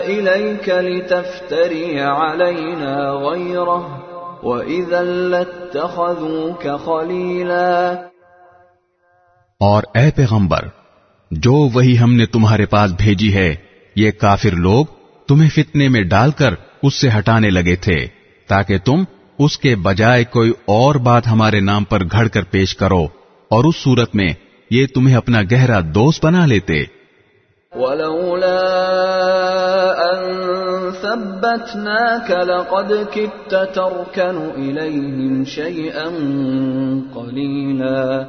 إِلَيْكَ لِتَفْتَرِيَ عَلَيْنَا غَيْرَهُ وَإِذًا لَاتَّخَذُوكَ خَلِيلًا اور اے پیغمبر، جو وہی ہم نے تمہارے پاس بھیجی ہے، یہ کافر لوگ تمہیں فتنے میں ڈال کر اس سے ہٹانے لگے تھے، تاکہ تم اس کے بجائے کوئی اور بات ہمارے نام پر گھڑ کر پیش کرو اور اس صورت میں یہ تمہیں اپنا گہرا دوست بنا لیتے۔ ولولا أن ثبتناك لقد كدت تركن إليهم شيئا قليلا۔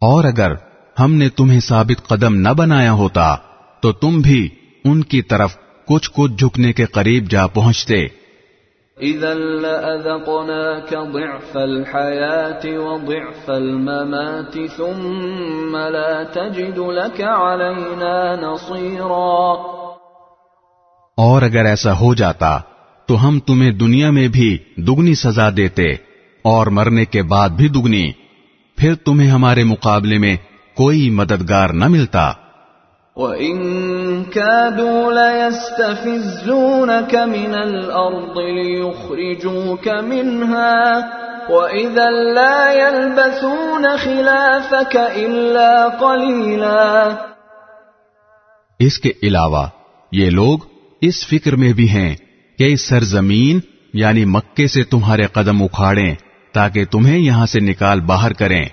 اور اگر ہم نے تمہیں ثابت قدم نہ بنایا ہوتا تو تم بھی ان کی طرف کچھ کچھ جھکنے کے قریب جا پہنچتے۔ لأذقناك ضعف الحياة وضعف الممات ثم لا تجد لك علينا نصيرا اور اگر ایسا ہو جاتا تو ہم تمہیں دنیا میں بھی دگنی سزا دیتے اور مرنے کے بعد بھی دگنی، پھر تمہیں ہمارے مقابلے میں کوئی مددگار نہ ملتا۔ وَإِن كَادُوا لَيَسْتَفِزُّونَكَ مِنَ الْأَرْضِ لِيُخْرِجُوكَ مِنْهَا وَإِذًا لَّا يَلْبَثُونَ خِلَافَكَ إِلَّا قَلِيلًا اس کے علاوہ یہ لوگ اس فکر میں بھی ہیں کہ اس سرزمین یعنی مکے سے تمہارے قدم اکھاڑیں تاکہ تمہیں یہاں سے نکال باہر کریں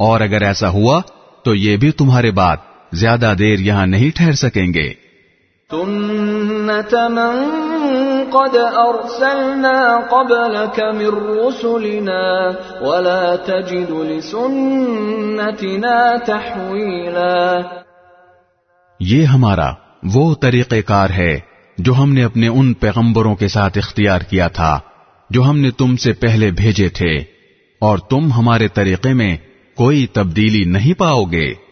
اور اگر ایسا ہوا تو یہ بھی تمہارے بات زیادہ دیر یہاں نہیں ٹھہر سکیں گے۔ مَن قَدْ أَرْسَلْنَا قَبْلَكَ مِن رُّسُلِنَا وَلَا تَجِدُ لِسُنَّتِنَا تَحْوِيلًا یہ ہمارا وہ طریقہ کار ہے جو ہم نے اپنے ان پیغمبروں کے ساتھ اختیار کیا تھا جو ہم نے تم سے پہلے بھیجے تھے اور تم ہمارے طریقے میں کوئی تبدیلی نہیں پاؤ گے۔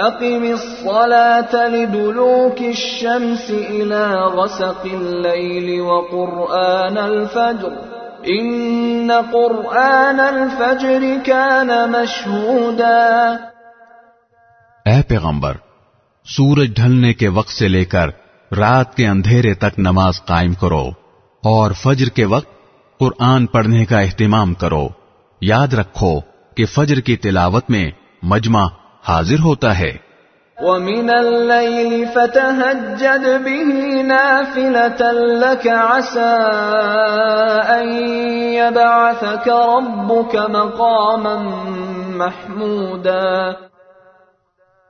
أقم الصلاة لدلوك الشمس إلى غسق الليل وقرآن الفجر. إن قرآن الفجر كان مشهودا. اے پیغمبر، سورج ڈھلنے کے وقت سے لے کر رات کے اندھیرے تک نماز قائم کرو اور فجر کے وقت قرآن پڑھنے کا اہتمام کرو۔ یاد رکھو کہ فجر کی تلاوت میں مجمع حاضر ہوتا ہے۔ ومن الليل فتهجد به نافلة لك عسى أن يبعثك ربك مقاما محمودا۔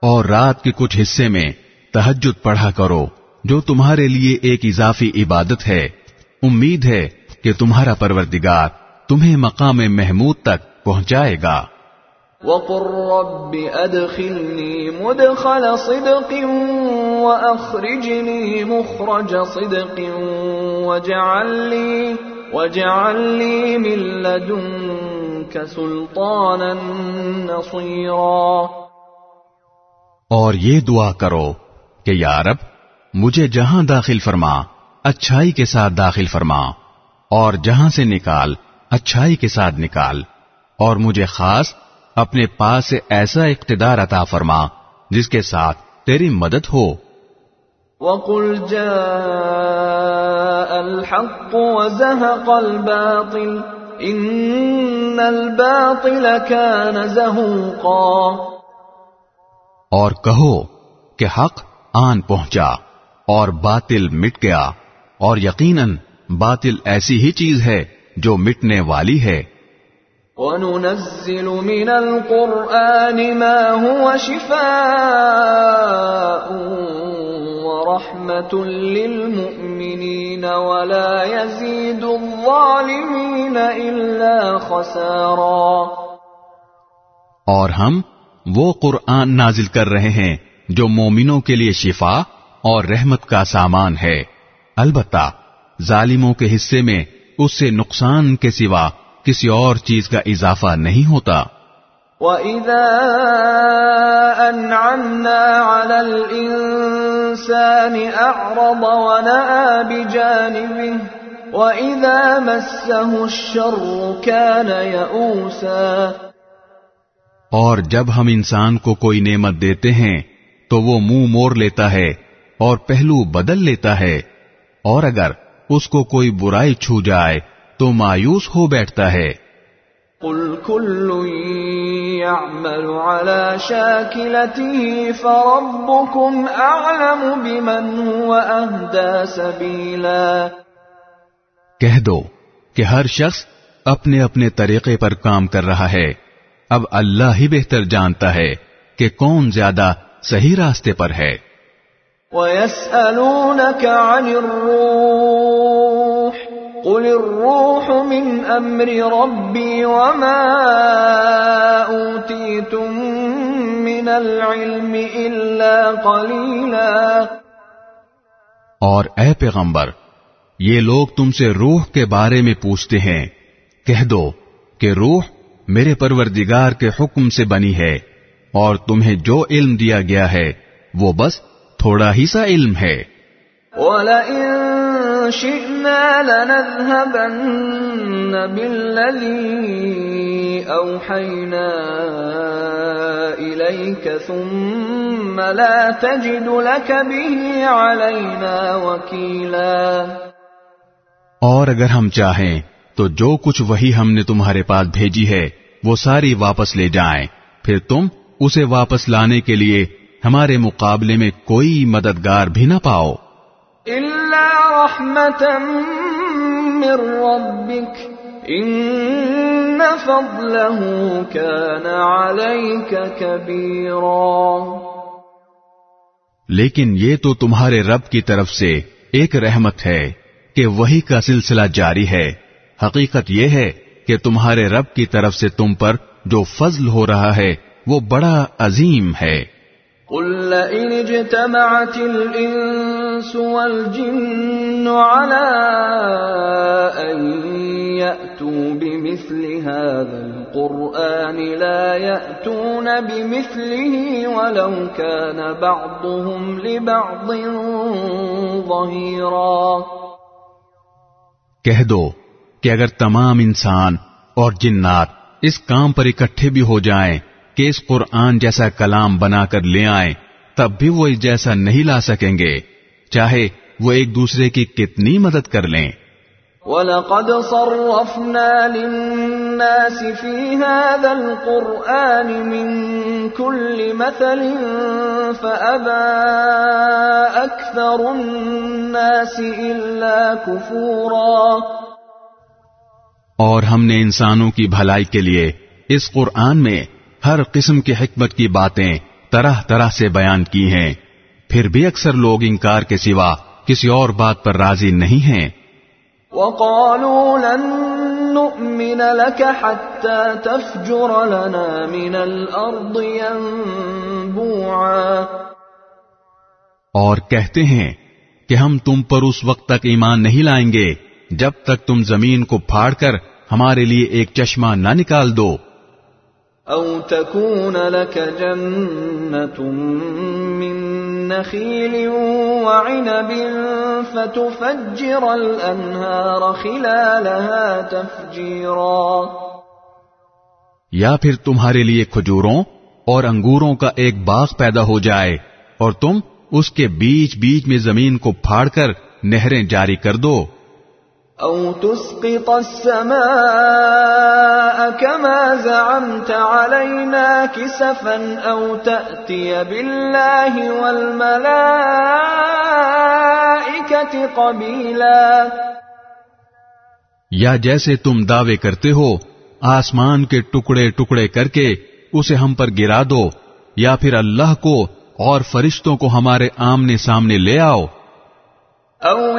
اور رات کے کچھ حصے میں تہجد پڑھا کرو جو تمہارے لیے ایک اضافی عبادت ہے۔ امید ہے کہ تمہارا پروردگار تمہیں مقام محمود تک پہنچائے گا۔ وقل رب أدخلني مدخل صدق وأخرجني مخرج صدق واجعل لي واجعل لي من لدنك سلطانا نصيرا اور یہ دعا کرو کہ یا رب، مجھے جہاں داخل فرما، اچھائی کے ساتھ داخل فرما، اور جہاں سے نکال، اچھائی کے ساتھ نکال، اور مجھے خاص اپنے پاس سے ایسا اقتدار عطا فرما جس کے ساتھ تیری مدد ہو۔ وقل جاء الحق وزهق الباطل ان الباطل كان زهوقا۔ اور کہو کہ حق آن پہنچا اور باطل مٹ گیا اور یقیناً باطل ایسی ہی چیز ہے جو مٹنے والی ہے۔ وننزل من القرآن ما هو شفاء ورحمة للمؤمنين ولا يزيد الظالمين إلا خسارا اور ہم وہ قرآن نازل کر رہے ہیں جو مومنوں کے لیے شفا اور رحمت کا سامان ہے۔ البتہ ظالموں کے حصے میں اس سے نقصان کے سوا کسی اور چیز کا اضافہ نہیں ہوتا۔ وَإِذَا أَنْعَمْنَا عَلَى الْإِنسَانِ أَعْرَضَ وَنَأَى بِجَانِبِهِ وَإِذَا مَسَّهُ الشَّرُّ كَانَ يَئُوسًا۔ اور جب ہم انسان کو کوئی نعمت دیتے ہیں تو وہ منہ موڑ لیتا ہے اور پہلو بدل لیتا ہے۔ اور اگر اس کو کوئی برائی چھو جائے تو مایوس ہو بیٹھتا ہے۔ قل كل يعمل على شاكلته فربكم أعلم بمن هو أهدى سبيلا کہہ دو کہ ہر شخص اپنے اپنے طریقے پر کام کر رہا ہے۔ اب اللہ ہی بہتر جانتا ہے کہ کون زیادہ صحیح راستے پر ہے۔ ويسألونك عن الروح قل الروح من أمر ربي وما أوتيتم من العلم إلا قليلا اور اے پیغمبر یہ لوگ تم سے روح کے بارے میں پوچھتے ہیں۔ کہہ دو کہ روح میرے پروردگار کے حکم سے بنی ہے اور تمہیں جو علم دیا گیا ہے وہ بس تھوڑا ہی سا علم ہے۔ وَلَئِن شِئْنَا لَنَذْهَبَنَّ بِالَّذِي أَوْحَيْنَا إِلَيْكَ ثُمَّ لَا تَجِدُ لَكَ بِهِ عَلَيْنَا وَكِيلًا۔ اور اگر ہم چاہیں تو جو کچھ وہی ہم نے تمہارے پاس بھیجی ہے، وہ ساری واپس لے جائیں۔ پھر تم اسے واپس لانے کے لیے ہمارے مقابلے میں کوئی مددگار بھی نہ پاؤ۔ إِلَّا رَحْمَةً مِّن رَّبِّكَ إِنَّ فَضْلَهُ كَانَ عَلَيْكَ كَبِيرًا لیکن یہ تو تمہارے رب کی طرف سے ایک رحمت ہے کہ وہی کا سلسلہ جاری ہے۔ حقیقت یہ ہے کہ تمہارے رب کی طرف سے تم پر جو فضل ہو رہا ہے وہ بڑا عظیم ہے۔ قل لئن اجتمعت الانس والجن على ان ياتوا بمثل هذا القران لا ياتون بمثله ولو كان بعضهم لبعض ظهيرا۔ کہہ دو کہ اگر تمام انسان اور جنات اس کام پر اکٹھے بھی ہو جائیں کہ اس قرآن جیسا کلام بنا کر لے آئیں تب بھی وہ جیسا نہیں لا سکیں گے۔ چاہے وہ ایک دوسرے کی کتنی مدد کر لیں۔ وَلَقَدْ صَرَّفْنَا لِلنَّاسِ فِي هَذَا الْقُرْآنِ مِنْ كُلِّ مَثَلٍ فَأَبَى أَكْثَرُ النَّاسِ إِلَّا كُفُورًا۔ اور ہم نے انسانوں کی بھلائی کے لیے اس قرآن میں ہر قسم کی حکمت کی باتیں طرح طرح سے بیان کی ہیں۔ پھر بھی اکثر لوگ انکار کے سوا کسی اور بات پر راضی نہیں ہیں۔ وقالوا لن نؤمن لك حتى تفجر لنا من الأرض ينبوعا۔ اور کہتے ہیں کہ ہم تم پر اس وقت تک ایمان نہیں لائیں گے جب تک تم زمین کو پھاڑ کر ہمارے لیے ایک چشمہ نہ نکال دو۔ أو تكون لك جنة من نخيل وعنب فتفجر الأنهار خلالها تفجيرا یا پھر تمہارے لیے کھجوروں اور انگوروں کا ایک باغ پیدا ہو جائے اور تم اس کے بیچ بیچ میں زمین کو پھاڑ کر نہریں جاری کر دو۔ أو تسقط السماء كما زعمت علينا كسفا أو تأتي بالله والملائكة قبيلا. یا جیسے تم دعوے کرتے ہو آسمان کے ٹکڑے ٹکڑے کر کے اسے ہم پر گرا دو یا پھر اللہ کو اور فرشتوں کو ہمارے آمنے سامنے لے آؤ۔ أو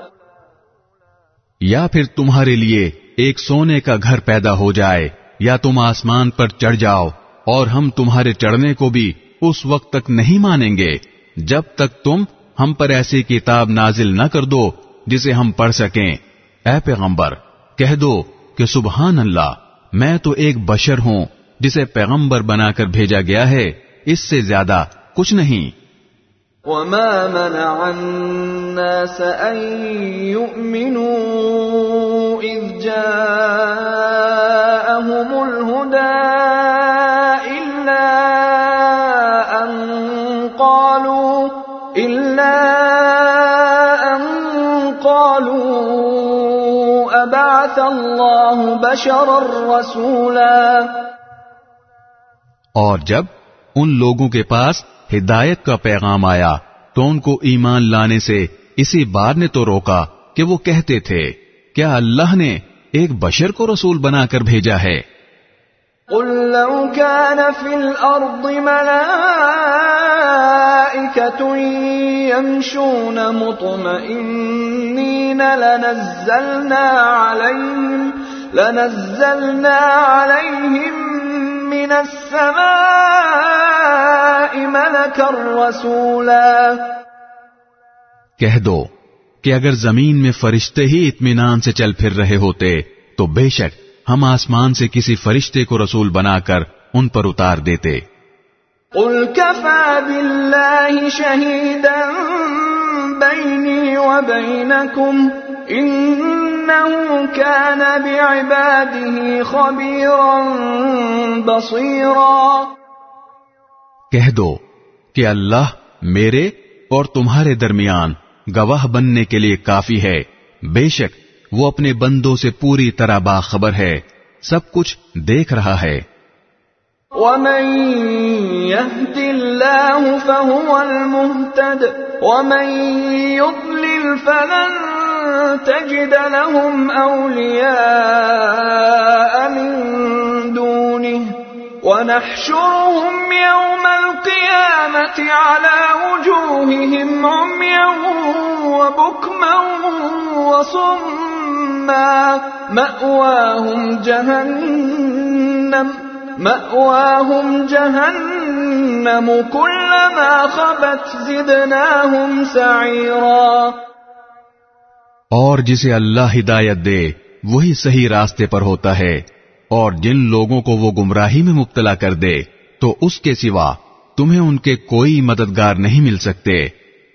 یا پھر تمہارے لیے ایک سونے کا گھر پیدا ہو جائے، یا تم آسمان پر چڑھ جاؤ، اور ہم تمہارے چڑھنے کو بھی اس وقت تک نہیں مانیں گے، جب تک تم ہم پر ایسی کتاب نازل نہ کر دو جسے ہم پڑھ سکیں۔ اے پیغمبر، کہہ دو کہ سبحان اللہ، میں تو ایک بشر ہوں جسے پیغمبر بنا کر بھیجا گیا ہے، اس سے زیادہ کچھ نہیں۔ وما منع الناس أن يؤمنوا إذ جاءهم الهدى إلا أن قالوا إلا أن قالوا أبعث الله بشرا رسولا اور جب ان لوگوں کے پاس ہدایت کا پیغام آیا تو ان کو ایمان لانے سے اسی بار نے تو روکا کہ وہ کہتے تھے، کیا اللہ نے ایک بشر کو رسول بنا کر بھیجا ہے؟ قل لو كان في الأرض ملائكة يمشون مطمئنين، لنزلنا عليهم لنزلنا عليهم من السماء ملكا رسولا۔ کہہ دو کہ اگر زمین میں فرشتے ہی اطمینان سے چل پھر رہے ہوتے تو بے شک ہم آسمان سے کسی فرشتے کو رسول بنا کر ان پر اتار دیتے۔ قل كفى بالله شهيدا بيني وبينكم۔ كان بعباده خبيرا بصيرا. کہہ دو کہ اللہ میرے اور تمہارے درمیان گواہ بننے کے لیے کافی ہے۔ بے شک وہ اپنے بندوں سے پوری طرح باخبر ہے۔ سب کچھ دیکھ رہا ہے۔ ومن يهد الله فهو المهتد ومن يضلل فلن تجد لهم أولياء من دونه ونحشرهم يوم القيامة على وجوههم عميا وبكما وصما مأواهم جهنم مأواهم جهنم كلما خبت زدناهم سعيرا اور جسے اللہ ہدایت دے، وہی صحیح راستے پر ہوتا ہے۔ اور جن لوگوں کو وہ گمراہی میں مبتلا کر دے، تو اس کے سوا تمہیں ان کے کوئی مددگار نہیں مل سکتے۔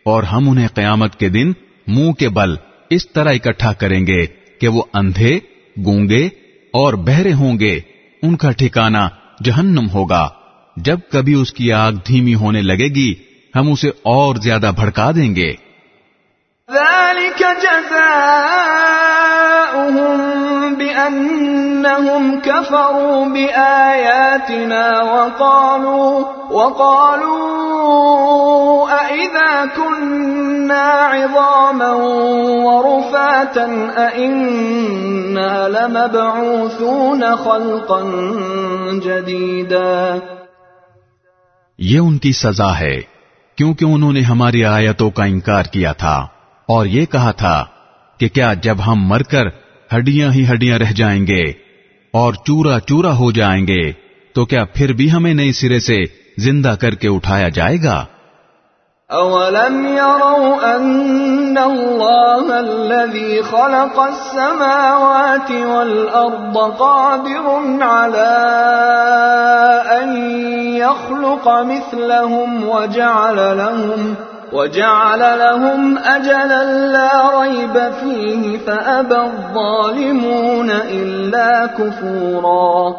اور ہم انہیں قیامت کے دن منہ کے بل اس طرح اکٹھا کریں گے کہ وہ اندھے، گونگے اور بہرے ہوں گے۔ ان کا ٹھکانہ جہنم ہوگا۔ جب کبھی اس کی آگ دھیمی ہونے لگے گی، ہم اسے اور زیادہ بھڑکا دیں گے۔ ذلك جزاؤهم بأنهم كفروا بآياتنا وقالوا وقالوا أئذا كنا عظاما ورفاتا أئنا لمبعوثون خلقا جديدا یہ ان کی سزا ہے کیونکہ انہوں نے ہماری آیتوں کا انکار کیا تھا۔ اور یہ کہا تھا کہ کیا جب ہم مر کر ہڈیاں ہی ہڈیاں رہ جائیں گے اور چورا چورا ہو جائیں گے، تو کیا پھر بھی ہمیں نئی سرے سے زندہ کر کے اٹھایا جائے گا؟ أولم يروا أن الله الذي خلق السماوات والأرض قادر على أن يخلق مثلهم وجعل لهم وجعل لهم أجلا لا ريب فيه فأبى الظالمون إلا كفورا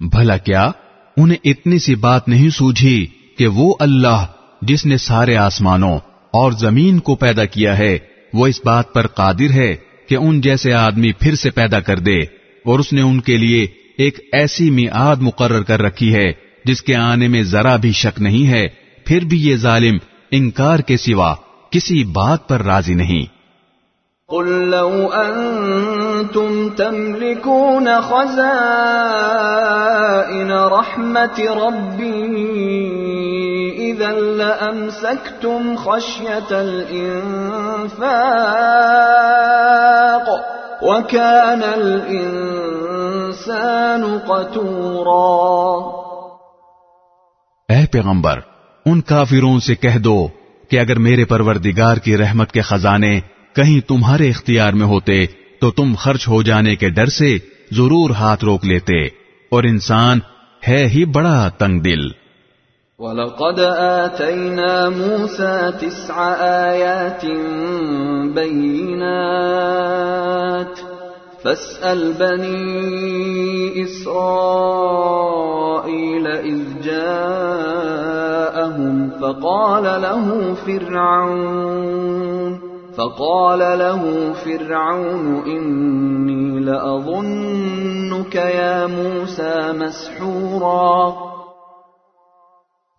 بھلا کیا؟ انہیں اتنی سی بات نہیں سوجھی کہ وہ اللہ جس نے سارے آسمانوں اور زمین کو پیدا کیا ہے، وہ اس بات پر قادر ہے کہ ان جیسے آدمی پھر سے پیدا کر دے اور اس نے ان کے لیے ایک ایسی میعاد مقرر کر رکھی ہے جس کے آنے میں ذرا بھی شک نہیں ہے۔ پھر بھی یہ ظالم انکار کے سوا کسی بات پر راضی نہیں قل لو أنتم تملكون خزائن رحمة ربي إذا لأمسكتم خشية الإنفاق وكان الإنسان قتورا۔ اے پیغمبر ان کافروں سے کہہ دو کہ اگر میرے پروردگار کی رحمت کے خزانے کہیں تمہارے اختیار میں ہوتے تو تم خرچ ہو جانے کے ڈر سے ضرور ہاتھ روک لیتے اور انسان ہے ہی بڑا تنگ دل۔ وَلَقَدْ آتَيْنَا مُوسَى تِسْعَ آيَاتٍ بَيِّنَاتٍ فاسأل بني إسرائيل إذ جاءهم فقال له فرعون فقال له فرعون إني لأظنك يا موسى مسحورا.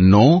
نو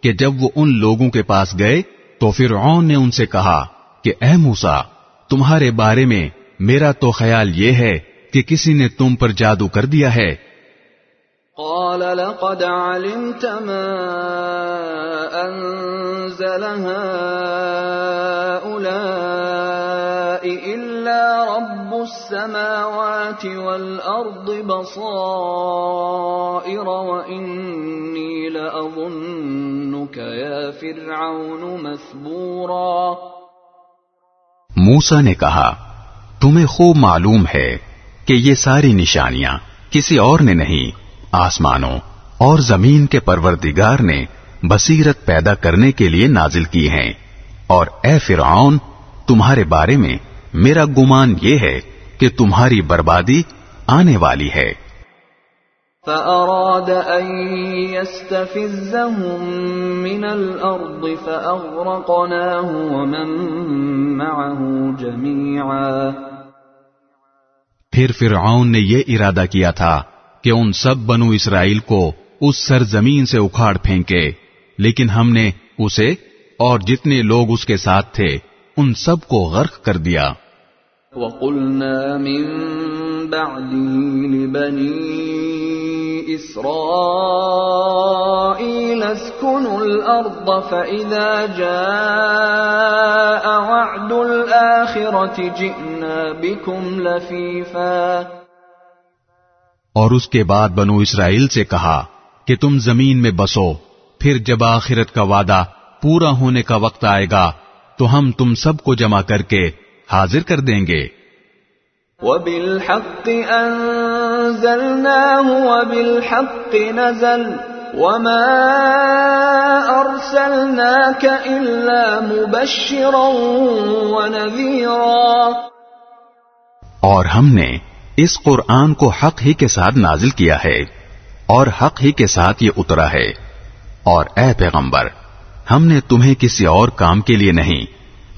کہ جب وہ ان لوگوں کے پاس گئے تو فرعون نے ان سے کہا کہ اے موسا تمہارے بارے میں میرا تو خیال یہ ہے کہ کسی نے تم پر جادو کر دیا ہے۔ قال لقد علمت ما أنزل هؤلاء إلا رب السماوات والأرض بصائر وإني لأظنك يا فرعون مثبورا موسا نے کہا، تمہیں خوب معلوم ہے کہ یہ ساری نشانیاں کسی اور نے نہیں، آسمانوں اور زمین کے پروردگار نے بصیرت پیدا کرنے کے لیے نازل کی ہیں۔ اور اے فرعون، تمہارے بارے میں میرا گمان یہ ہے کہ تمہاری بربادی آنے والی ہے۔ فأراد أن يستفزهم من الأرض فأغرقناه ومن معه جميعا۔ پھر فرعون نے یہ ارادہ کیا تھا کہ ان سب بنو اسرائیل کو اس سرزمین سے اکھاڑ پھینکے لیکن ہم نے اسے اور جتنے لوگ اس کے ساتھ تھے ان سب کو غرق کر دیا۔ وقلنا من بعده لبني إسرائيل اسكنوا الأرض فإذا جاء وعد الآخرة جئنا بكم لفيفا اور اس کے بعد بنو اسرائیل سے کہا کہ تم زمین میں بسو، پھر جب آخرت کا وعدہ پورا ہونے کا وقت آئے گا، تو ہم تم سب کو جمع کر کے حاضر کر دیں گے۔ وبالحق أنزلناه وبالحق نزل وما أرسلناك إلا مبشرا ونذيرا۔ اور ہم نے اس قرآن کو حق ہی کے ساتھ نازل کیا ہے اور حق ہی کے ساتھ یہ اترا ہے۔ اور اے پیغمبر ہم نے تمہیں کسی اور کام کے لیے نہیں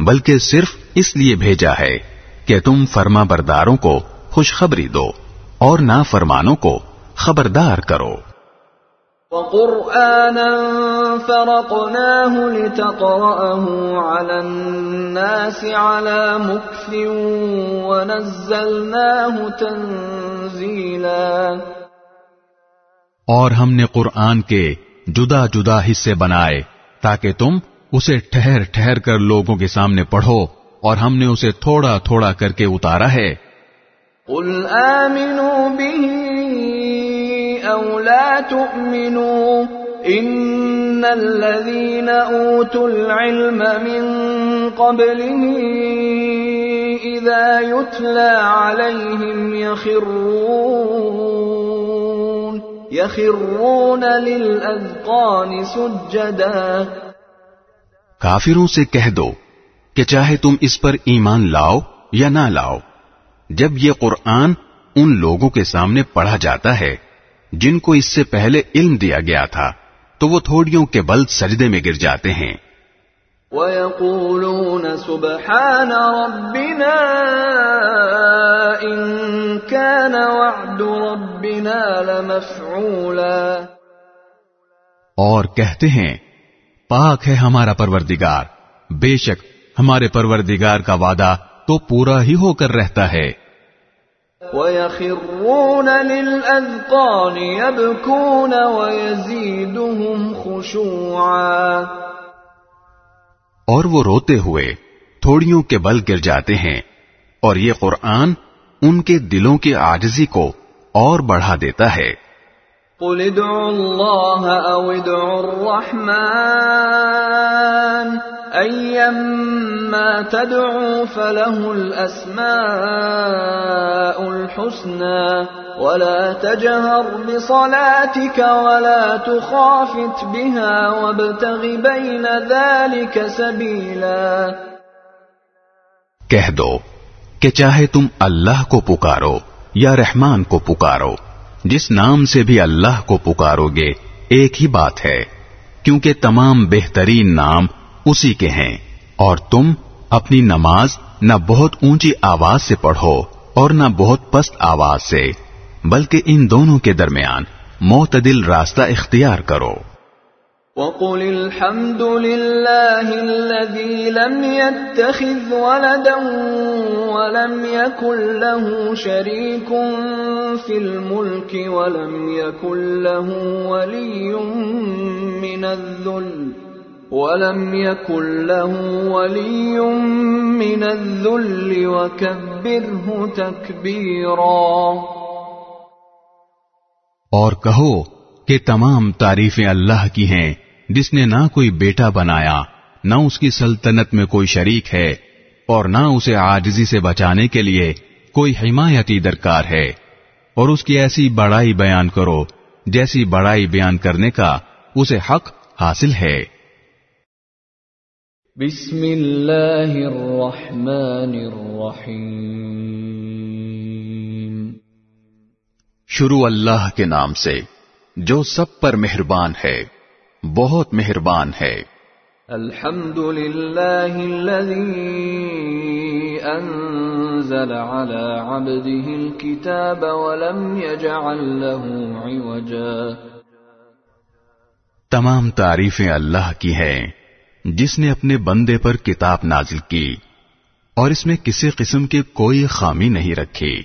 بلکہ صرف اس لیے بھیجا ہے کہ تم فرما برداروں کو خوشخبری دو اور نافرمانوں کو خبردار کرو۔ وقرآنا فرقناه لتقرأه على الناس على مكث ونزلناه تنزيلا۔ اور ہم نے قرآن کے جدا جدا حصے بنائے تاکہ تم اسے ٹھہر ٹھہر کر لوگوں کے سامنے پڑھو۔ اور ہم نے اسے تھوڑا تھوڑا کر کے اتارا ہے قل آمنوا به أو لا تؤمنوا إن الذين أوتوا العلم من قبله إذا يتلى عليهم يخرون يخرون للأذقان سجدا کافروں سے کہہ دو کہ چاہے تم اس پر ایمان لاؤ یا نہ لاؤ جب یہ قرآن ان لوگوں کے سامنے پڑھا جاتا ہے جن کو اس سے پہلے علم دیا گیا تھا تو وہ تھوڑیوں کے بل سجدے میں گر جاتے ہیں۔ وَيَقُولُونَ سُبْحَانَ رَبِّنَا إِن كَانَ وَعْدُ رَبِّنَا لَمَفْعُولًا۔ اور کہتے ہیں پاک ہے ہمارا پروردگار بے شک ہمارے پروردگار کا وعدہ تو پورا ہی ہو کر رہتا ہے۔ وَيَخِرُّونَ لِلْأَذْقَانِ يَبْكُونَ وَيَزِيدُهُمْ خُشُوعًا۔ اور وہ روتے ہوئے تھوڑیوں کے بل گر جاتے ہیں اور یہ قرآن ان کے دلوں کی آجزی کو اور بڑھا دیتا ہے۔ قل ادعوا الله او ادعوا الرحمن۔ ايما تدعوا فله الاسماء الحسنى ولا تجهر بصلاتك ولا تخافت بها وابتغ بين ذلك سبيلا. کہہ دو کہ چاہے تم اللہ کو پکارو یا رحمان کو پکارو، جس نام سے بھی اللہ کو پکارو گے ایک ہی بات ہے، کیونکہ تمام بہترین نام اسی کے ہیں، اور تم اپنی نماز نہ بہت اونچی آواز سے پڑھو اور نہ بہت پست آواز سے، بلکہ ان دونوں کے درمیان معتدل راستہ اختیار کرو۔ وقل الحمد لله الذي لم يتخذ ولدا ولم يكن له شريك في الملك ولم يكن له ولي من الذل ولم يكن له ولي من الذل وكبره تكبيرا. اور کہو کہ تمام تعریفیں اللہ کی ہیں، جس نے نہ کوئی بیٹا بنایا، نہ اس کی سلطنت میں کوئی شریک ہے، اور نہ اسے آجزی سے بچانے کے لیے کوئی حمایتی درکار ہے۔ اور اس کی ایسی بڑائی بیان کرو، جیسی بڑائی بیان کرنے کا اسے حق حاصل ہے۔ بسم اللہ الرحمن الرحیم۔ شروع اللہ کے نام سے جو سب پر مہربان ہے بہت مہربان ہے۔ الحمد لله الذي أنزل على عبده الكتاب ولم يجعل له عوجا۔ تمام تعریفیں اللہ کی ہیں۔ جس نے اپنے بندے پر کتاب نازل کی اور اس میں کسی قسم کی کوئی خامی نہیں رکھی۔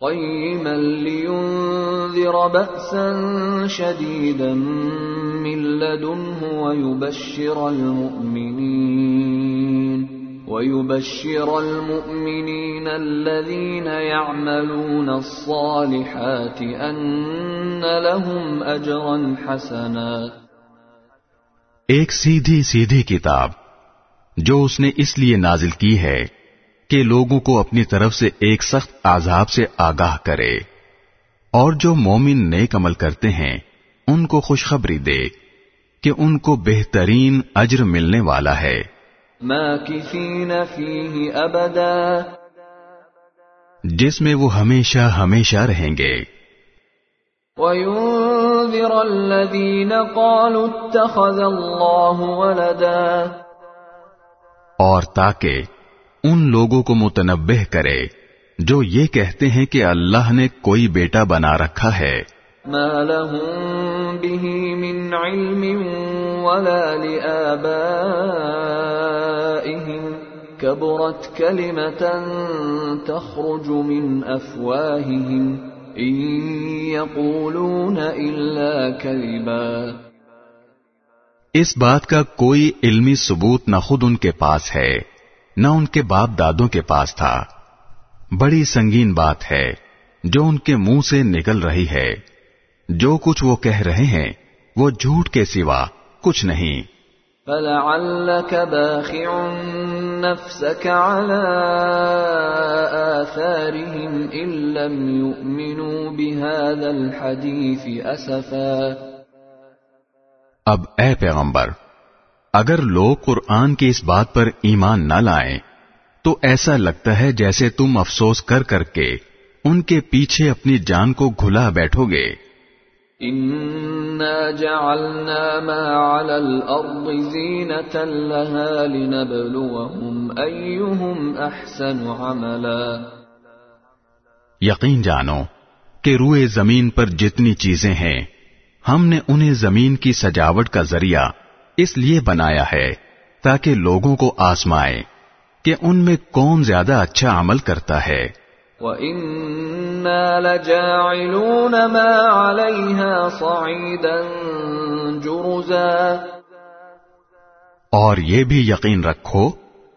قيما لينذر بأسا شديدا من لدنه ويبشر المؤمنين ويبشر المؤمنين الذين يعملون الصالحات أن لهم أجرا حسنا ایک سیدھی سیدھی کتاب جو اس نے اس لیے نازل کی ہے کہ لوگوں کو اپنی طرف سے ایک سخت عذاب سے آگاہ کرے اور جو مومن نیک عمل کرتے ہیں ان کو خوشخبری دے کہ ان کو بہترین اجر ملنے والا ہے۔ أبدا جس میں وہ ہمیشہ ہمیشہ رہیں گے۔ وينذر الذين قالوا اتخذ الله ولدا اور تاکہ ان لوگوں کو متنبہ کرے جو یہ کہتے ہیں کہ اللہ نے کوئی بیٹا بنا رکھا ہے۔ ما لهم به من علم ولا لآبائهم كبرت كلمة تخرج من أفواههم إن يقولون كذبا۔ اس بات کا کوئی علمی ثبوت نہ خود ان کے پاس ہے، نہ ان کے باپ دادوں کے پاس تھا۔ بڑی سنگین بات ہے، جو ان کے منہ سے نکل رہی ہے۔ جو کچھ وہ کہہ رہے ہیں، وہ جھوٹ کے سوا کچھ نہیں۔ فلعلك باخع نفسك على آثارهم إن لم يؤمنوا بهذا الحديث أسفا اب اے پیغمبر، اگر لوگ قرآن کی اس بات پر ایمان نہ لائیں، تو ایسا لگتا ہے جیسے تم افسوس کر کر کے ان کے پیچھے اپنی جان کو گھلا بیٹھو گے۔ جعلنا ما على لها لنبلوهم عملا یقین جانو کہ روئے زمین پر جتنی چیزیں ہیں، ہم نے انہیں زمین کی سجاوٹ کا ذریعہ اس لیے بنایا ہے تاکہ لوگوں کو آسمائے کہ ان میں کون زیادہ اچھا عمل کرتا ہے۔ وإنا لجاعلون ما عليها صعيدا جرزا اور یہ بھی یقین رکھو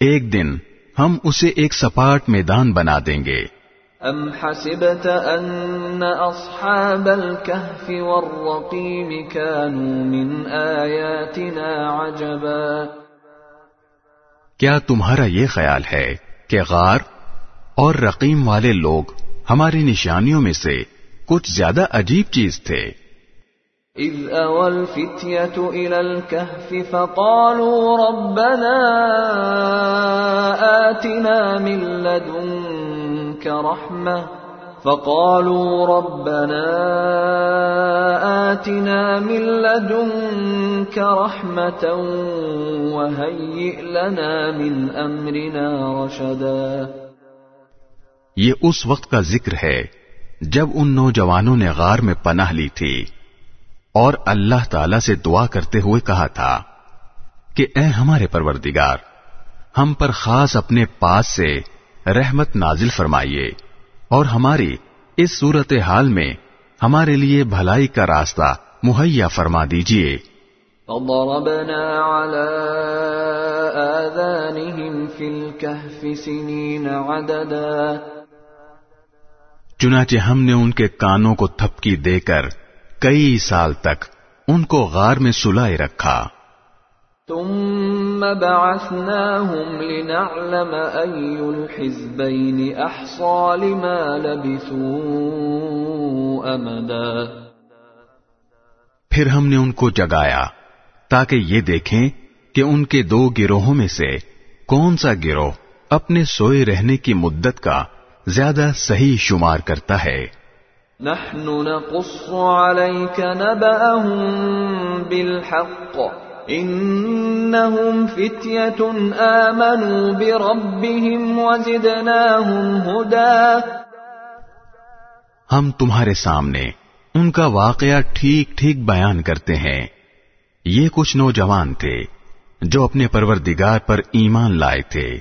ایک دن ہم اسے ایک سپاٹ میدان بنا دیں گے۔ أم حسبت أن أصحاب الكهف والرقيم كانوا من آياتنا عجبا کیا تمہارا یہ خیال ہے کہ غار اور رقیم والے لوگ ہماری نشانیوں میں سے کچھ زیادہ عجیب چیز تھے؟ اذ أوى الفتية الى الكهف فقالوا ربنا آتنا من لدنك رحمة فقالوا ربنا آتنا من لدنك رحمة وهيئ لنا من أمرنا رشدا۔ یہ اس وقت کا ذکر ہے جب ان نوجوانوں نے غار میں پناہ لی تھی۔ اور اللہ تعالی سے دعا کرتے ہوئے کہا تھا کہ اے ہمارے پروردگار، ہم پر خاص اپنے پاس سے رحمت نازل فرمائیے اور ہماری اس صورت حال میں ہمارے لیے بھلائی کا راستہ مہیا فرما دیجیے فضربنا على آذانهم في الكهف سنين عددا۔ چنانچہ ہم نے ان کے کانوں کو تھپکی دے کر کئی سال تک ان کو غار میں سلائے رکھا۔ ثم بعثناهم لنعلم أي الحزبين أحصى لما لبثوا أمدا پھر ہم نے ان کو جگایا تاکہ یہ دیکھیں کہ ان کے دو گروہوں میں سے کون سا گروہ اپنے سوئے رہنے کی مدت کا زیادہ صحیح شمار کرتا ہے۔ نحن نقص عليك نبأهم بالحق انهم فتية آمنوا بربهم وزدناهم هدى. ہم تمہارے سامنے ان کا واقعہ ٹھیک ٹھیک بیان کرتے ہیں۔ یہ کچھ نوجوان تھے جو اپنے پروردگار پر ایمان لائے تھے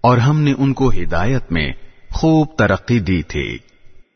اور ہم نے ان کو ہدایت میں خوب ترقی دی تھی۔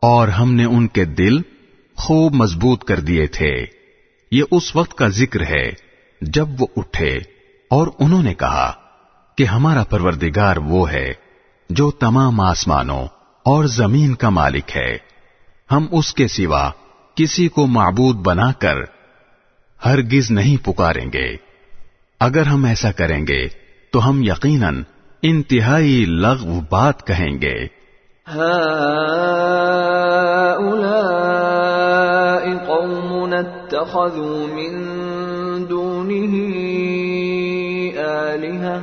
اور ہم نے ان کے دل خوب مضبوط کر دیے تھے۔ یہ اس وقت کا ذکر ہے جب وہ اٹھے اور انہوں نے کہا کہ ہمارا پروردگار وہ ہے جو تمام آسمانوں اور زمین کا مالک ہے۔ ہم اس کے سوا کسی کو معبود بنا کر ہرگز نہیں پکاریں گے۔ اگر ہم ایسا کریں گے تو ہم یقیناً انتہائی لغو بات کہیں گے۔ هؤلاء قوم اتخذوا من دونه آلهة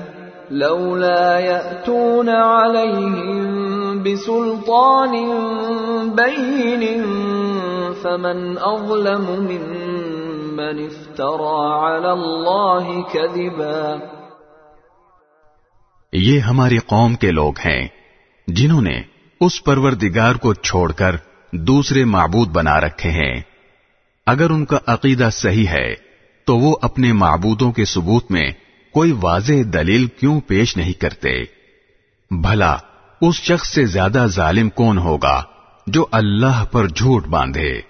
لولا يأتون عليهم بسلطان بين فمن أظلم ممن افترى على الله كذبا یہ ہماری قوم کے لوگ ہیں جنہوں نے اس پروردگار کو چھوڑ کر دوسرے معبود بنا رکھے ہیں۔ اگر ان کا عقیدہ صحیح ہے، تو وہ اپنے معبودوں کے ثبوت میں کوئی واضح دلیل کیوں پیش نہیں کرتے؟ بھلا، اس شخص سے زیادہ ظالم کون ہوگا جو اللہ پر جھوٹ باندھے؟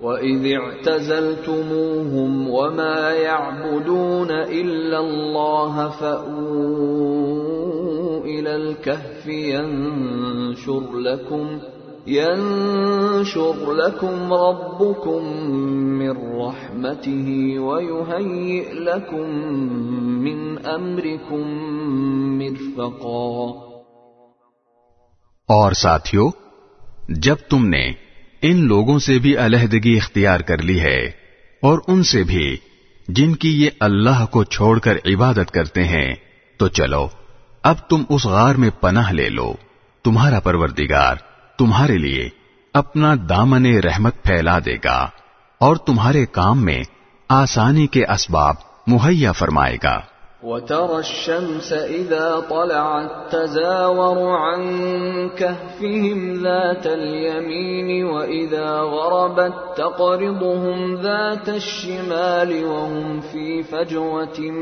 وَإِذِ اعْتَزَلْتُمُوهُمْ وَمَا يَعْبُدُونَ إِلَّا اللَّهَ فَأْوُوا إِلَى الْكَهْفِ يَنشُرْ لَكُمْ يَنشُرْ لَكُمْ رَبُّكُمْ مِنْ رَحْمَتِهِ وَيُهَيِّئْ لَكُمْ مِنْ أَمْرِكُمْ مِرْفَقًا. اور ساتھیو، جب تم نے ان لوگوں سے بھی علیحدگی اختیار کر لی ہے اور ان سے بھی جن کی یہ اللہ کو چھوڑ کر عبادت کرتے ہیں، تو چلو اب تم اس غار میں پناہ لے لو۔ تمہارا پروردگار تمہارے لیے اپنا دامن رحمت پھیلا دے گا اور تمہارے کام میں آسانی کے اسباب مہیا فرمائے گا۔ وترى الشمس إذا طلعت تزاور عن كهفهم ذات اليمين وإذا غربت تقرضهم ذات الشمال وهم في فجوة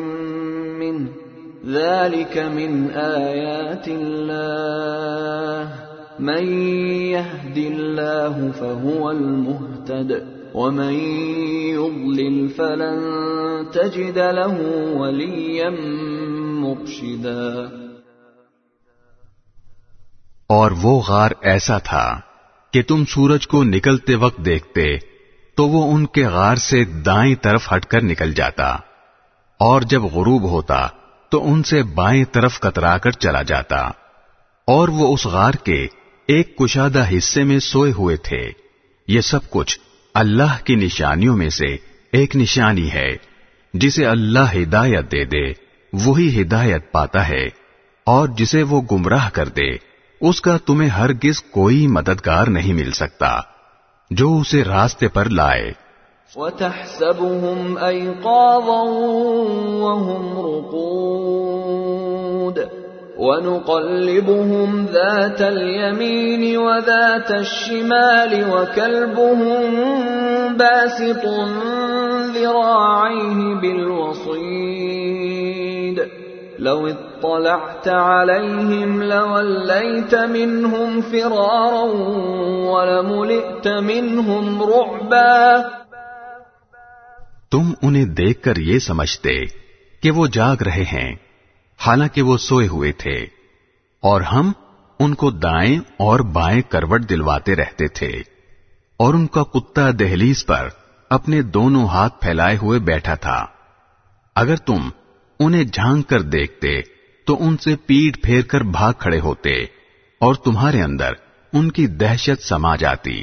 منه ذلك من آيات الله من يهد الله فهو المهتد ومن يضلل فلن تجد له وليا مرشدا اور وہ غار ایسا تھا کہ تم سورج کو نکلتے وقت دیکھتے تو وہ ان کے غار سے دائیں طرف ہٹ کر نکل جاتا اور جب غروب ہوتا تو ان سے بائیں طرف کترا کر چلا جاتا اور وہ اس غار کے ایک کشادہ حصے میں سوئے ہوئے تھے۔ یہ سب کچھ اللہ کی نشانیوں میں سے ایک نشانی ہے۔ جسے اللہ ہدایت دے دے، وہی ہدایت پاتا ہے۔ اور جسے وہ گمراہ کر دے، اس کا تمہیں ہرگز کوئی مددگار نہیں مل سکتا۔ جو اسے راستے پر لائے۔ وَتَحْسَبُهُمْ أَيْقَاظًا وَهُمْ رُقُودٌ. ونقلبهم ذات اليمين وذات الشمال وكلبهم باسط ذراعيه بالوصيد. لو اطلعت عليهم لوليت منهم فرارا ولملئت منهم رعبا. تم انہیں دیکھ کر یہ سمجھتے کہ وہ جاگ رہے ہیں، حالانکہ وہ سوئے ہوئے تھے، اور ہم ان کو دائیں اور بائیں کروٹ دلواتے رہتے تھے، اور ان کا کتا دہلیز پر اپنے دونوں ہاتھ پھیلائے ہوئے بیٹھا تھا۔ اگر تم انہیں جھانک کر دیکھتے تو ان سے پیٹ پھیر کر بھاگ کھڑے ہوتے، اور تمہارے اندر ان کی دہشت سما جاتی۔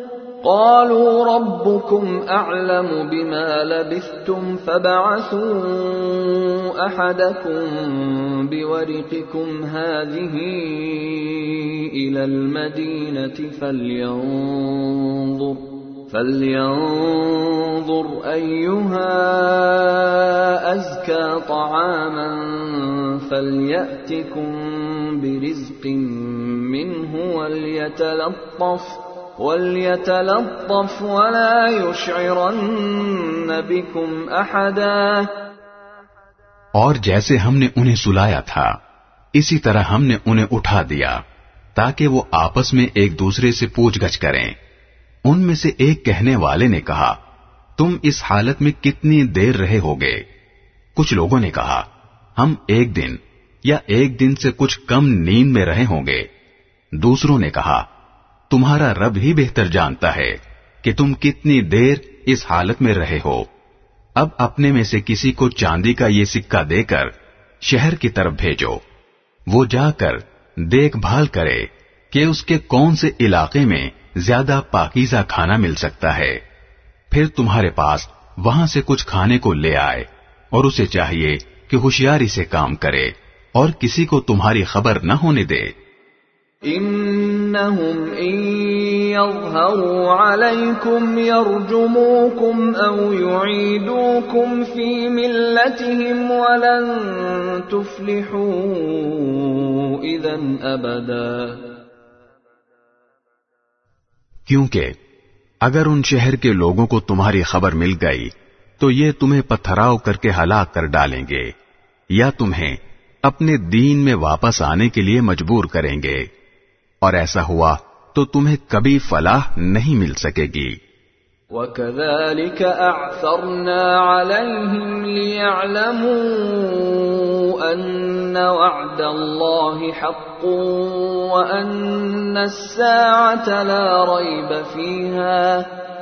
قالوا ربكم أعلم بما لبثتم فبعثوا أحدكم بورقكم هذه إلى المدينة فلينظر فلينظر أيها أزكى طعاما فليأتكم برزق منه وليتلطف وليتلطف ولا يشعرن بكم احدا اور جیسے ہم نے انہیں سلایا تھا، اسی طرح ہم نے انہیں اٹھا دیا، تاکہ وہ آپس میں ایک دوسرے سے پوچھ گچھ کریں۔ ان میں سے ایک کہنے والے نے کہا، تم اس حالت میں کتنی دیر رہے ہوگے؟ کچھ لوگوں نے کہا، ہم ایک دن یا ایک دن سے کچھ کم نیند میں رہے ہوں گے۔ دوسروں نے کہا تمہارا رب ہی بہتر جانتا ہے کہ تم کتنی دیر اس حالت میں رہے ہو۔ اب اپنے میں سے کسی کو چاندی کا یہ سکہ دے کر شہر کی طرف بھیجو۔ وہ جا کر دیکھ بھال کرے کہ اس کے کون سے علاقے میں زیادہ پاکیزہ کھانا مل سکتا ہے۔ پھر تمہارے پاس وہاں سے کچھ کھانے کو لے آئے اور اسے چاہیے کہ ہوشیاری سے کام کرے اور کسی کو تمہاری خبر نہ ہونے دے۔ انہم ان يظهروا او يعيدوكم في ملتهم ولن تفلحوا اذا ابدا کیونکہ اگر ان شہر کے لوگوں کو تمہاری خبر مل گئی، تو یہ تمہیں پتھراؤ کر کے ہلاک کر ڈالیں گے، یا تمہیں اپنے دین میں واپس آنے کے لیے مجبور کریں گے۔ اور ایسا ہوا تو تمہیں کبھی فلاح نہیں مل سکے گی وكذلك أعثرنا عليهم ليعلموا أن وعد الله حق وأن الساعة لا ريب فيها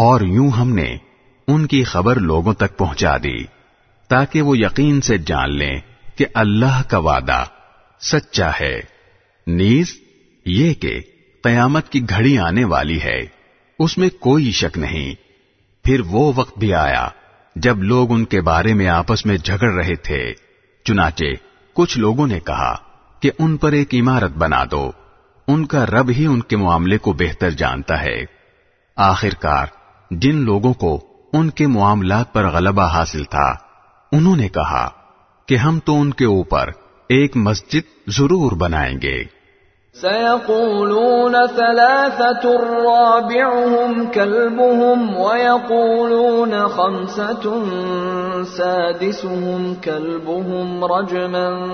اور یوں ہم نے ان کی خبر لوگوں تک پہنچا دی، تاکہ وہ یقین سے جان لیں کہ اللہ کا وعدہ سچا ہے۔ نیز، یہ کہ قیامت کی گھڑی آنے والی ہے، اس میں کوئی شک نہیں۔ پھر وہ وقت بھی آیا جب لوگ ان کے بارے میں آپس میں جھگڑ رہے تھے۔ چنانچہ، کچھ لوگوں نے کہا کہ ان پر ایک عمارت بنا دو، ان کا رب ہی ان کے معاملے کو بہتر جانتا ہے۔ آخر کار جن لوگوں کو ان کے معاملات پر غلبہ حاصل تھا، انہوں نے کہا کہ ہم تو ان کے اوپر ایک مسجد ضرور بنائیں گے۔ سيقولون ثلاثة رابعهم كلبهم ويقولون خمسة سادسهم كلبهم رجما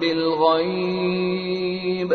بالغيب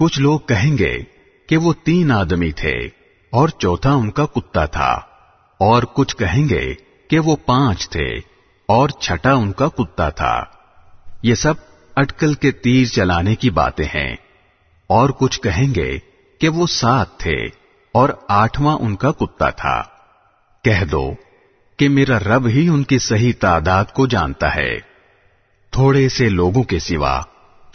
کچھ لوگ کہیں گے کہ وہ تین آدمی تھے اور چوتھا ان کا کتا تھا، اور کچھ کہیں گے کہ وہ پانچ تھے اور چھٹا ان کا کتا تھا۔ یہ سب اٹکل کے تیر چلانے کی باتیں ہیں، اور کچھ کہیں گے کہ وہ سات تھے اور آٹھواں ان کا کتا تھا۔ کہہ دو کہ میرا رب ہی ان کی صحیح تعداد کو جانتا ہے۔ تھوڑے سے لوگوں کے سوا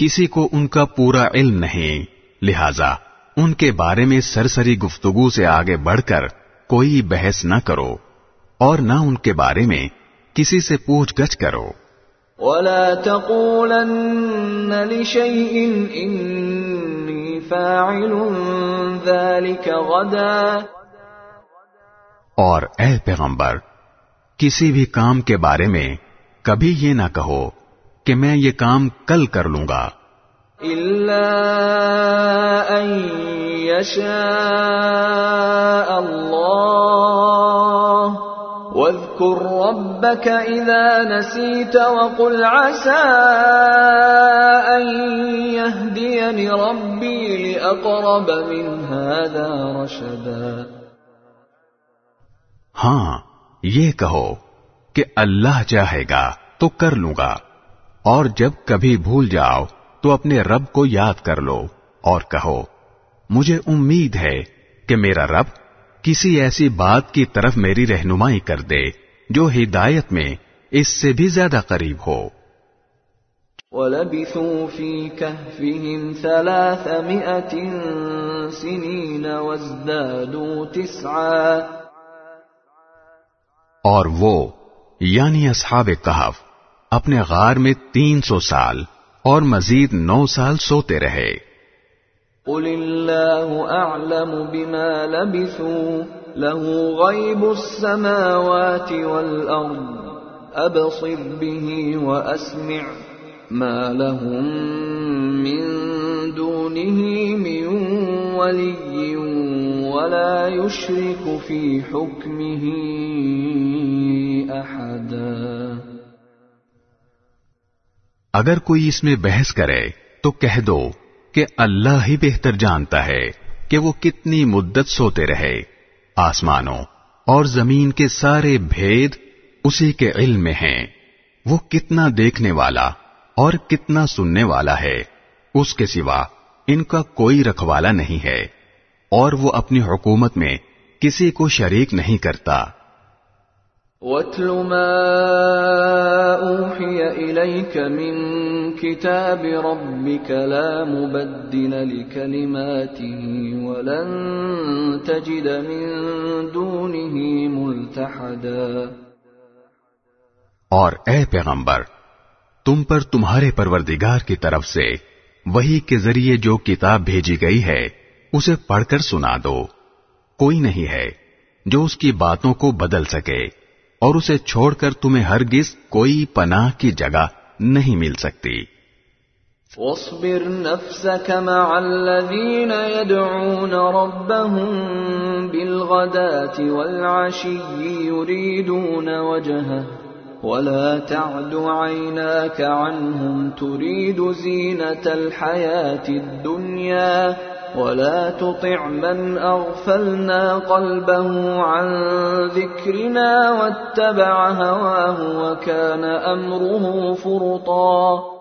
کسی کو ان کا پورا علم نہیں۔ لہذا ان کے بارے میں سرسری گفتگو سے آگے بڑھ کر کوئی بحث نہ کرو اور نہ ان کے بارے میں کسی سے پوچھ گچھ کرو۔ ولا تقولن لشيء إني فاعل ذلك غدا۔ اور اے پیغمبر کسی بھی کام کے بارے میں کبھی یہ نہ کہو کہ میں یہ کام کل کر لوں گا۔ إلا أن يشاء الله واذكر ربك إذا نسيت وقل عسى أن يهديني ربي لأقرب من هذا رشدا۔ ہاں یہ کہو کہ اللہ چاہے گا تو کر لوں گا۔ اور جب کبھی بھول جاؤ تو اپنے رب کو یاد کر لو اور کہو مجھے امید ہے کہ میرا رب کسی ایسی بات کی طرف میری رہنمائی کر دے جو ہدایت میں اس سے بھی زیادہ قریب ہو۔ ولبثوا في كهفهم ثلاثمائة سنين وازدادوا تسعا۔ اور وہ یعنی اصحاب کہف اپنے غار میں تین سو سال اور مزید نو سال سوتے رہے قل الله أعلم بما لبثوا له غيب السماوات والأرض أبصر به وأسمع ما لهم من دونه من ولي ولا يشرك في حكمه أحدا اگر کوئی اس میں بحث کرے تو کہہ دو کہ اللہ ہی بہتر جانتا ہے کہ وہ کتنی مدت سوتے رہے۔ آسمانوں اور زمین کے سارے بھید اسی کے علم میں ہیں۔ وہ کتنا دیکھنے والا اور کتنا سننے والا ہے۔ اس کے سوا ان کا کوئی رکھوالا نہیں ہے اور وہ اپنی حکومت میں کسی کو شریک نہیں کرتا۔ واتل ما اوحي اليك من كتاب ربك لا مبدل لكلماته ولن تجد من دونه ملتحدا اور اے پیغمبر، تم پر تمہارے پروردگار کی طرف سے وہی کے ذریعے جو کتاب بھیجی گئی ہے، اسے پڑھ کر سنا دو۔ کوئی نہیں ہے جو اس کی باتوں کو بدل سکے۔ اور اسے چھوڑ کر تمہیں ہرگز کوئی پناہ کی جگہ نہیں مل سکتی۔ واصبر نفسك مع الذين يدعون ربهم بالغداة والعشي يريدون وجهه، ولا تعد عيناك عنهم تريد زينة الحياة الدنيا. ولا تطع من اغفلنا قلبه عن ذكرنا واتبع هواه وكان امره فرطا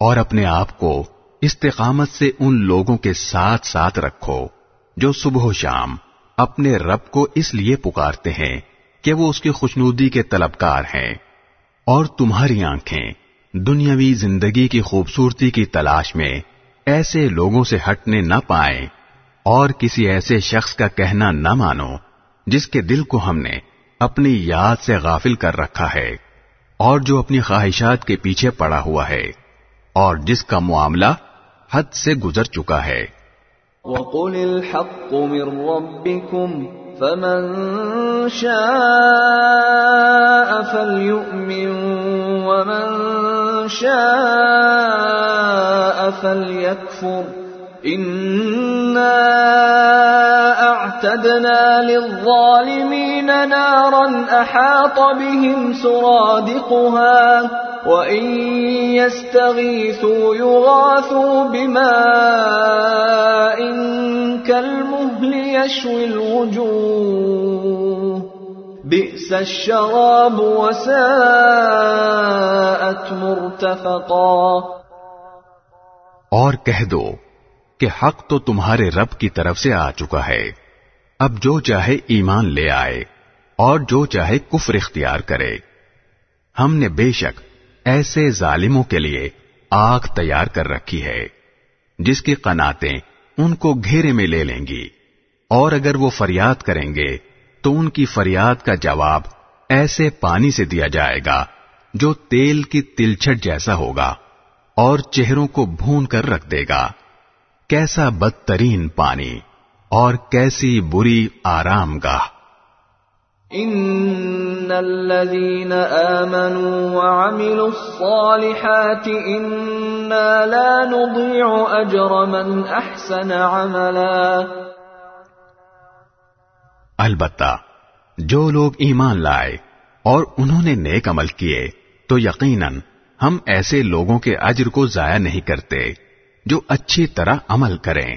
اور اپنے آپ کو استقامت سے ان لوگوں کے ساتھ ساتھ رکھو جو صبح و شام اپنے رب کو اس لیے پکارتے ہیں کہ وہ اس کی خوشنودی کے طلبکار ہیں اور تمہاری آنکھیں دنیاوی زندگی کی خوبصورتی کی تلاش میں ایسے لوگوں سے ہٹنے نہ پائیں اور کسی ایسے شخص کا کہنا نہ مانو جس کے دل کو ہم نے اپنی یاد سے غافل کر رکھا ہے اور جو اپنی خواہشات کے پیچھے پڑا ہوا ہے اور جس کا معاملہ حد سے گزر چکا ہے۔ وَقُلِ الْحَقُّ مِن رَبِّكُمْ فَمَن شَاءَ فَلْيُؤْمِن وَمَن شَاءَ فليكفر. إنا أعتدنا للظالمين نارا أحاط بهم سرادقها. وإن يستغيثوا يغاثوا بماء اور کہہ دو کہ حق تو تمہارے رب کی طرف سے آ چکا ہے۔ اب جو چاہے ایمان لے آئے اور جو چاہے کفر اختیار کرے۔ ہم نے بے شک ایسے ظالموں کے لیے آگ تیار کر رکھی ہے، جس کی قناتیں ان کو گھیرے میں لے لیں گی۔ اور اگر وہ فریاد کریں گے، تو ان کی فریاد کا جواب ایسے پانی سے دیا جائے گا جو تیل کی تلچھٹ جیسا ہوگا اور چہروں کو بھون کر رکھ دے گا۔ کیسا بدترین پانی اور کیسی بری آرام گاہ۔ ان الذين امنوا وعملوا الصالحات انا لا نضيع اجر من احسن عملا البتہ، جو لوگ ایمان لائے اور انہوں نے نیک عمل کیے، تو یقیناً ہم ایسے لوگوں کے اجر کو ضائع نہیں کرتے جو اچھی طرح عمل کریں۔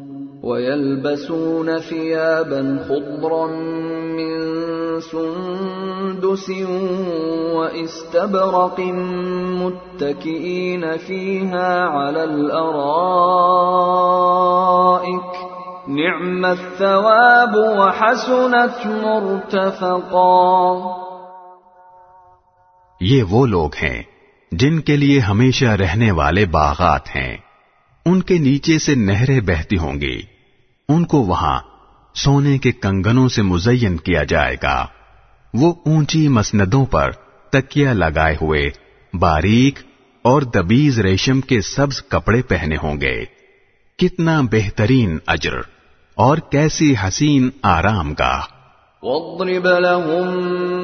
ويلبسون ثيابا خضرا من سندس واستبرق متكئين فيها على الأرائك نعم الثواب وحسنت مرتفقا۔ یہ وہ لوگ ہیں جن کے لیے ہمیشہ رہنے والے باغات ہیں۔ ان کے نیچے سے نہریں بہتی ہوں گی۔ ان کو وہاں سونے کے کنگنوں سے مزین کیا جائے گا۔ وہ اونچی مسندوں پر تکیا لگائے ہوئے باریک اور دبیز ریشم کے سبز کپڑے پہنے ہوں گے۔ کتنا بہترین اجر اور کیسی حسین آرام گاہ۔ واضرب لهم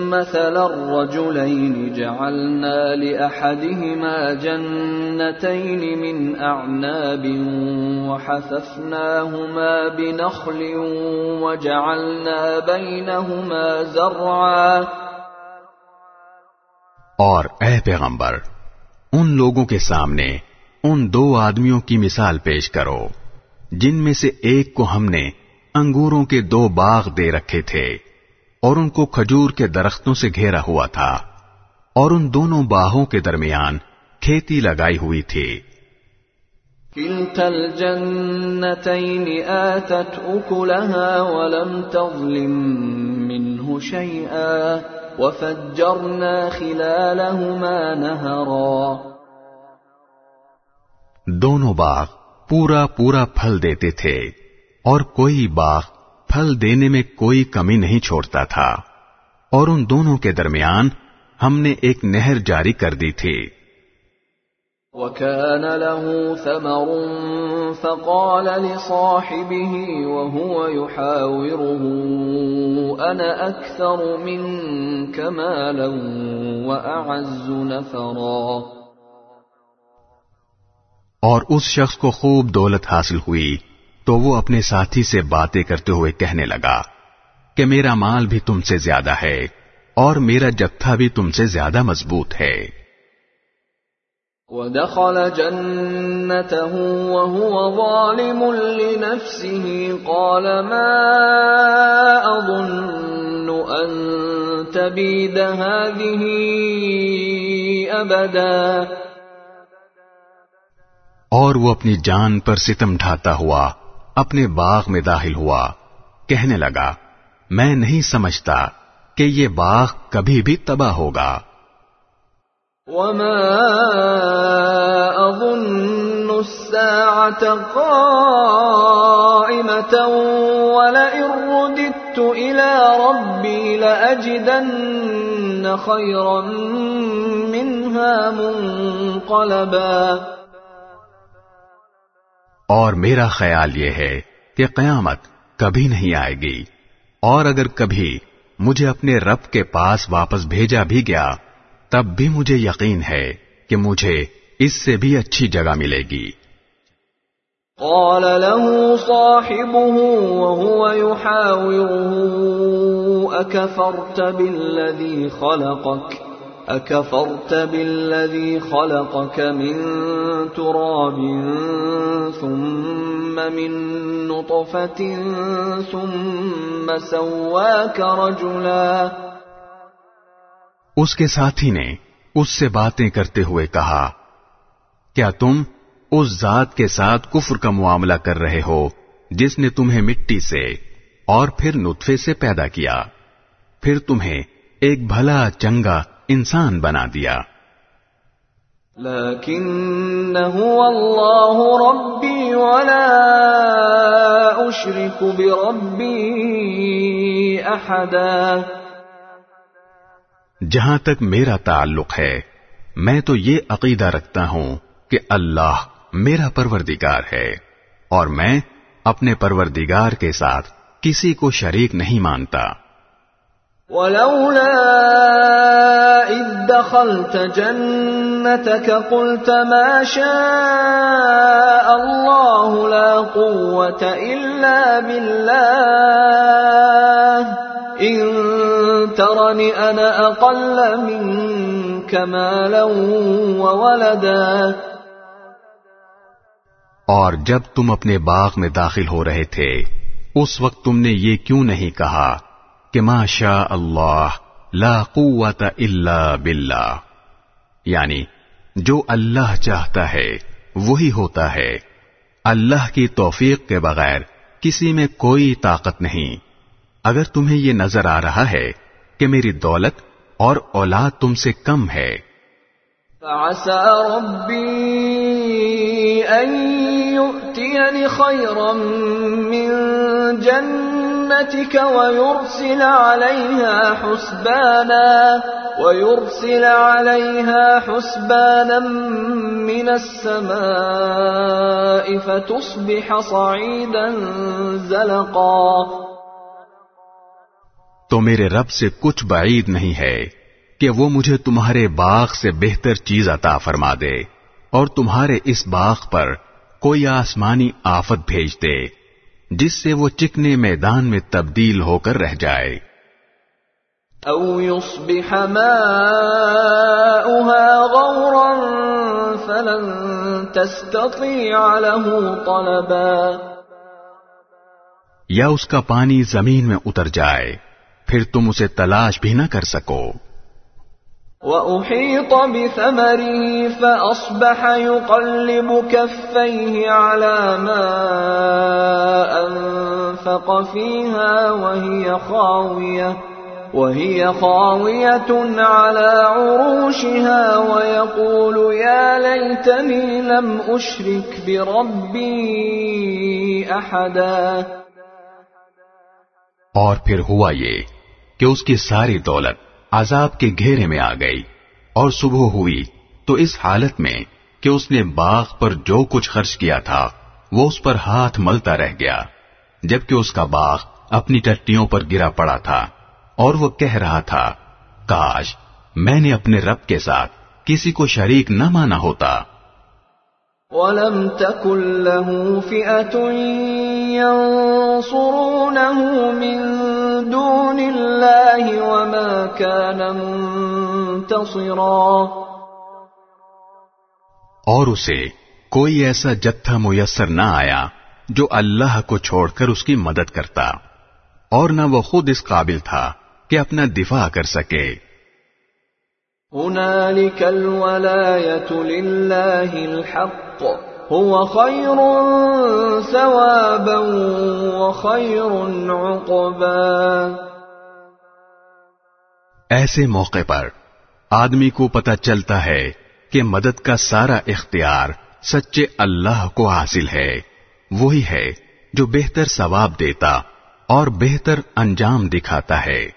مثل الرجلين جعلنا لأحدهما جنتين من أعناب وحففناهما بنخل وجعلنا بينهما زرعا اور اے پیغمبر، ان لوگوں کے سامنے ان دو آدمیوں کی مثال پیش کرو، جن میں سے ایک کو ہم نے انگوروں کے دو باغ دے رکھے تھے۔ اور ان کو کھجور کے درختوں سے گھیرا ہوا تھا اور ان دونوں باغوں کے درمیان کھیتی لگائی ہوئی تھی۔ ولم تظلم منه شيئا وفجرنا خلالهما نهرا دونوں باغ پورا پورا پھل دیتے تھے اور کوئی باغ پھل دینے میں کوئی کمی نہیں چھوڑتا تھا۔ اور ان دونوں کے درمیان ہم نے ایک نہر جاری کر دی تھی۔ وكان له ثمر فقال لصاحبه وهو يحاوره انا اكثر منك مالا واعز نفرا۔ اور اس شخص کو خوب دولت حاصل ہوئی۔ تو وہ اپنے ساتھی سے باتیں کرتے ہوئے کہنے لگا کہ میرا مال بھی تم سے زیادہ ہے اور میرا جتھا بھی تم سے زیادہ مضبوط ہے۔ ودخل جنته وهو ظالم لنفسه قال ما أظن أن تبيد هذه أبداً۔ اور وہ اپنی جان پر ستم ڈھاتا ہوا اپنے باغ میں داخل ہوا کہنے لگا میں نہیں سمجھتا کہ یہ باغ کبھی بھی تباہ ہوگا وما أظن الساعة قائمة ولئن رددت إلى ربي لأجدن خيرا منها منقلبا اور میرا خیال یہ ہے کہ قیامت کبھی نہیں آئے گی۔ اور اگر کبھی مجھے اپنے رب کے پاس واپس بھیجا بھی گیا، تب بھی مجھے یقین ہے کہ مجھے اس سے بھی اچھی جگہ ملے گی۔ قال له صاحبه وهو يحاوره، أكفرت بالذي خلقك؟ أكفرت بالذي خلقك من تراب ثم من نطفة ثم سواك رجلا اس کے ساتھی نے اس سے باتیں کرتے ہوئے کہا، کیا تم اس ذات کے ساتھ کفر کا معاملہ کر رہے ہو جس نے تمہیں مٹی سے اور پھر نطفے سے پیدا کیا؟ پھر تمہیں ایک بھلا چنگا انسان بنا دیا۔ لكن هو الله ربي ولا أشرك بربي أحدا۔ جہاں تک میرا تعلق ہے میں تو یہ عقیدہ رکھتا ہوں کہ اللہ میرا پروردگار ہے اور میں اپنے پروردگار کے ساتھ کسی کو شریک نہیں مانتا۔ ولولا إذ دخلت جنتك قلت ما شاء الله لا قوة إلا بالله إن ترني أنا أقل منك مالا وولدا اور جب تم اپنے باغ میں داخل ہو رہے تھے، اس وقت تم نے یہ کیوں نہیں کہا کہ ما شاء اللہ لا قوت الا باللہ یعنی جو اللہ چاہتا ہے، وہی ہوتا ہے۔ اللہ کی توفیق کے بغیر کسی میں کوئی طاقت نہیں۔ اگر تمہیں یہ نظر آ رہا ہے کہ میری دولت اور اولاد تم سے کم ہے۔ فعسى ربي أن يؤتيني خيرا من ويرسل عليها حسبانا، ويرسل عليها حسبانا من السماء فتصبح صعيدا زلقا۔ تو میرے رب سے کچھ بعید نہیں ہے کہ وہ مجھے تمہارے باغ سے بہتر چیز عطا فرما دے اور تمہارے اس باغ پر کوئی آسمانی آفت بھیج دے۔ جس سے وہ چکنے میدان میں تبدیل ہو کر رہ جائے۔ أو يصبح ماؤها غورا فلن تستطيع له طلبا۔ یا اس کا پانی زمین میں اتر جائے پھر تم اسے تلاش بھی نہ کر سکو۔ وأحيط بثمره فأصبح يقلب كفيه على ما أنفق فيها وهي خاوية وهي خاوية على عروشها ويقول يا ليتني لم أشرك بربي أحدا. اور پھر ہوا یہ کہ اس کی ساری دولت عذاب کے گھیرے میں آ گئی اور صبح ہوئی تو اس حالت میں کہ اس نے باغ پر جو کچھ خرچ کیا تھا، وہ اس پر ہاتھ ملتا رہ گیا، جبکہ اس کا باغ اپنی ٹٹیوں پر گرا پڑا تھا اور وہ کہہ رہا تھا، کاش میں نے اپنے رب کے ساتھ کسی کو شریک نہ مانا ہوتا۔ ولم تكن له فئة ينصرونه من دون الله وما كان منتصرا. اور اسے کوئی ایسا جتھا میسر نہ آیا جو اللہ کو چھوڑ کر اس کی مدد کرتا اور نہ وہ خود اس قابل تھا کہ اپنا دفاع کر سکے۔ هنالك الولاية لله الحق۔ هو خير ثوابا وخير عقبا. ایسے موقع پر آدمی کو پتہ چلتا ہے کہ مدد کا سارا اختیار سچے اللہ کو حاصل ہے۔ وہی ہے جو بہتر ثواب دیتا اور بہتر انجام دکھاتا ہے۔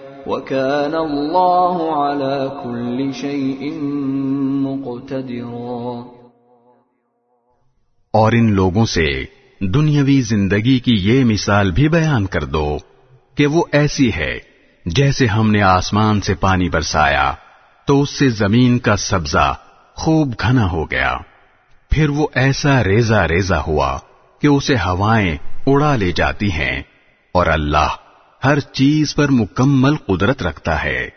وكان الله على كل شيء مقتدرا۔ اور ان لوگوں سے دنیاوی زندگی کی یہ مثال بھی بیان کر دو کہ وہ ایسی ہے جیسے ہم نے آسمان سے پانی برسایا تو اس سے زمین کا سبزہ خوب گھنا ہو گیا۔ پھر وہ ایسا ریزا ریزا ہوا کہ اسے ہوائیں اڑا لے جاتی ہیں اور اللہ ہر چیز پر مکمل قدرت رکھتا ہے۔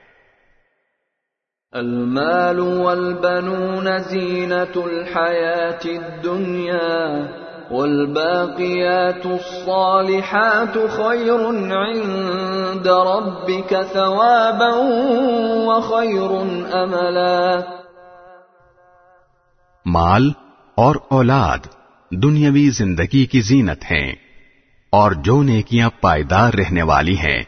المال والبنون زينة الحياة الدنيا والباقيات الصالحات خير عند ربك ثوابا وخير أملا مال اور اولاد دنیاوی زندگی کی زینت ہیں۔ اور جو نیکیاں پائیدار رہنے والی ہیں،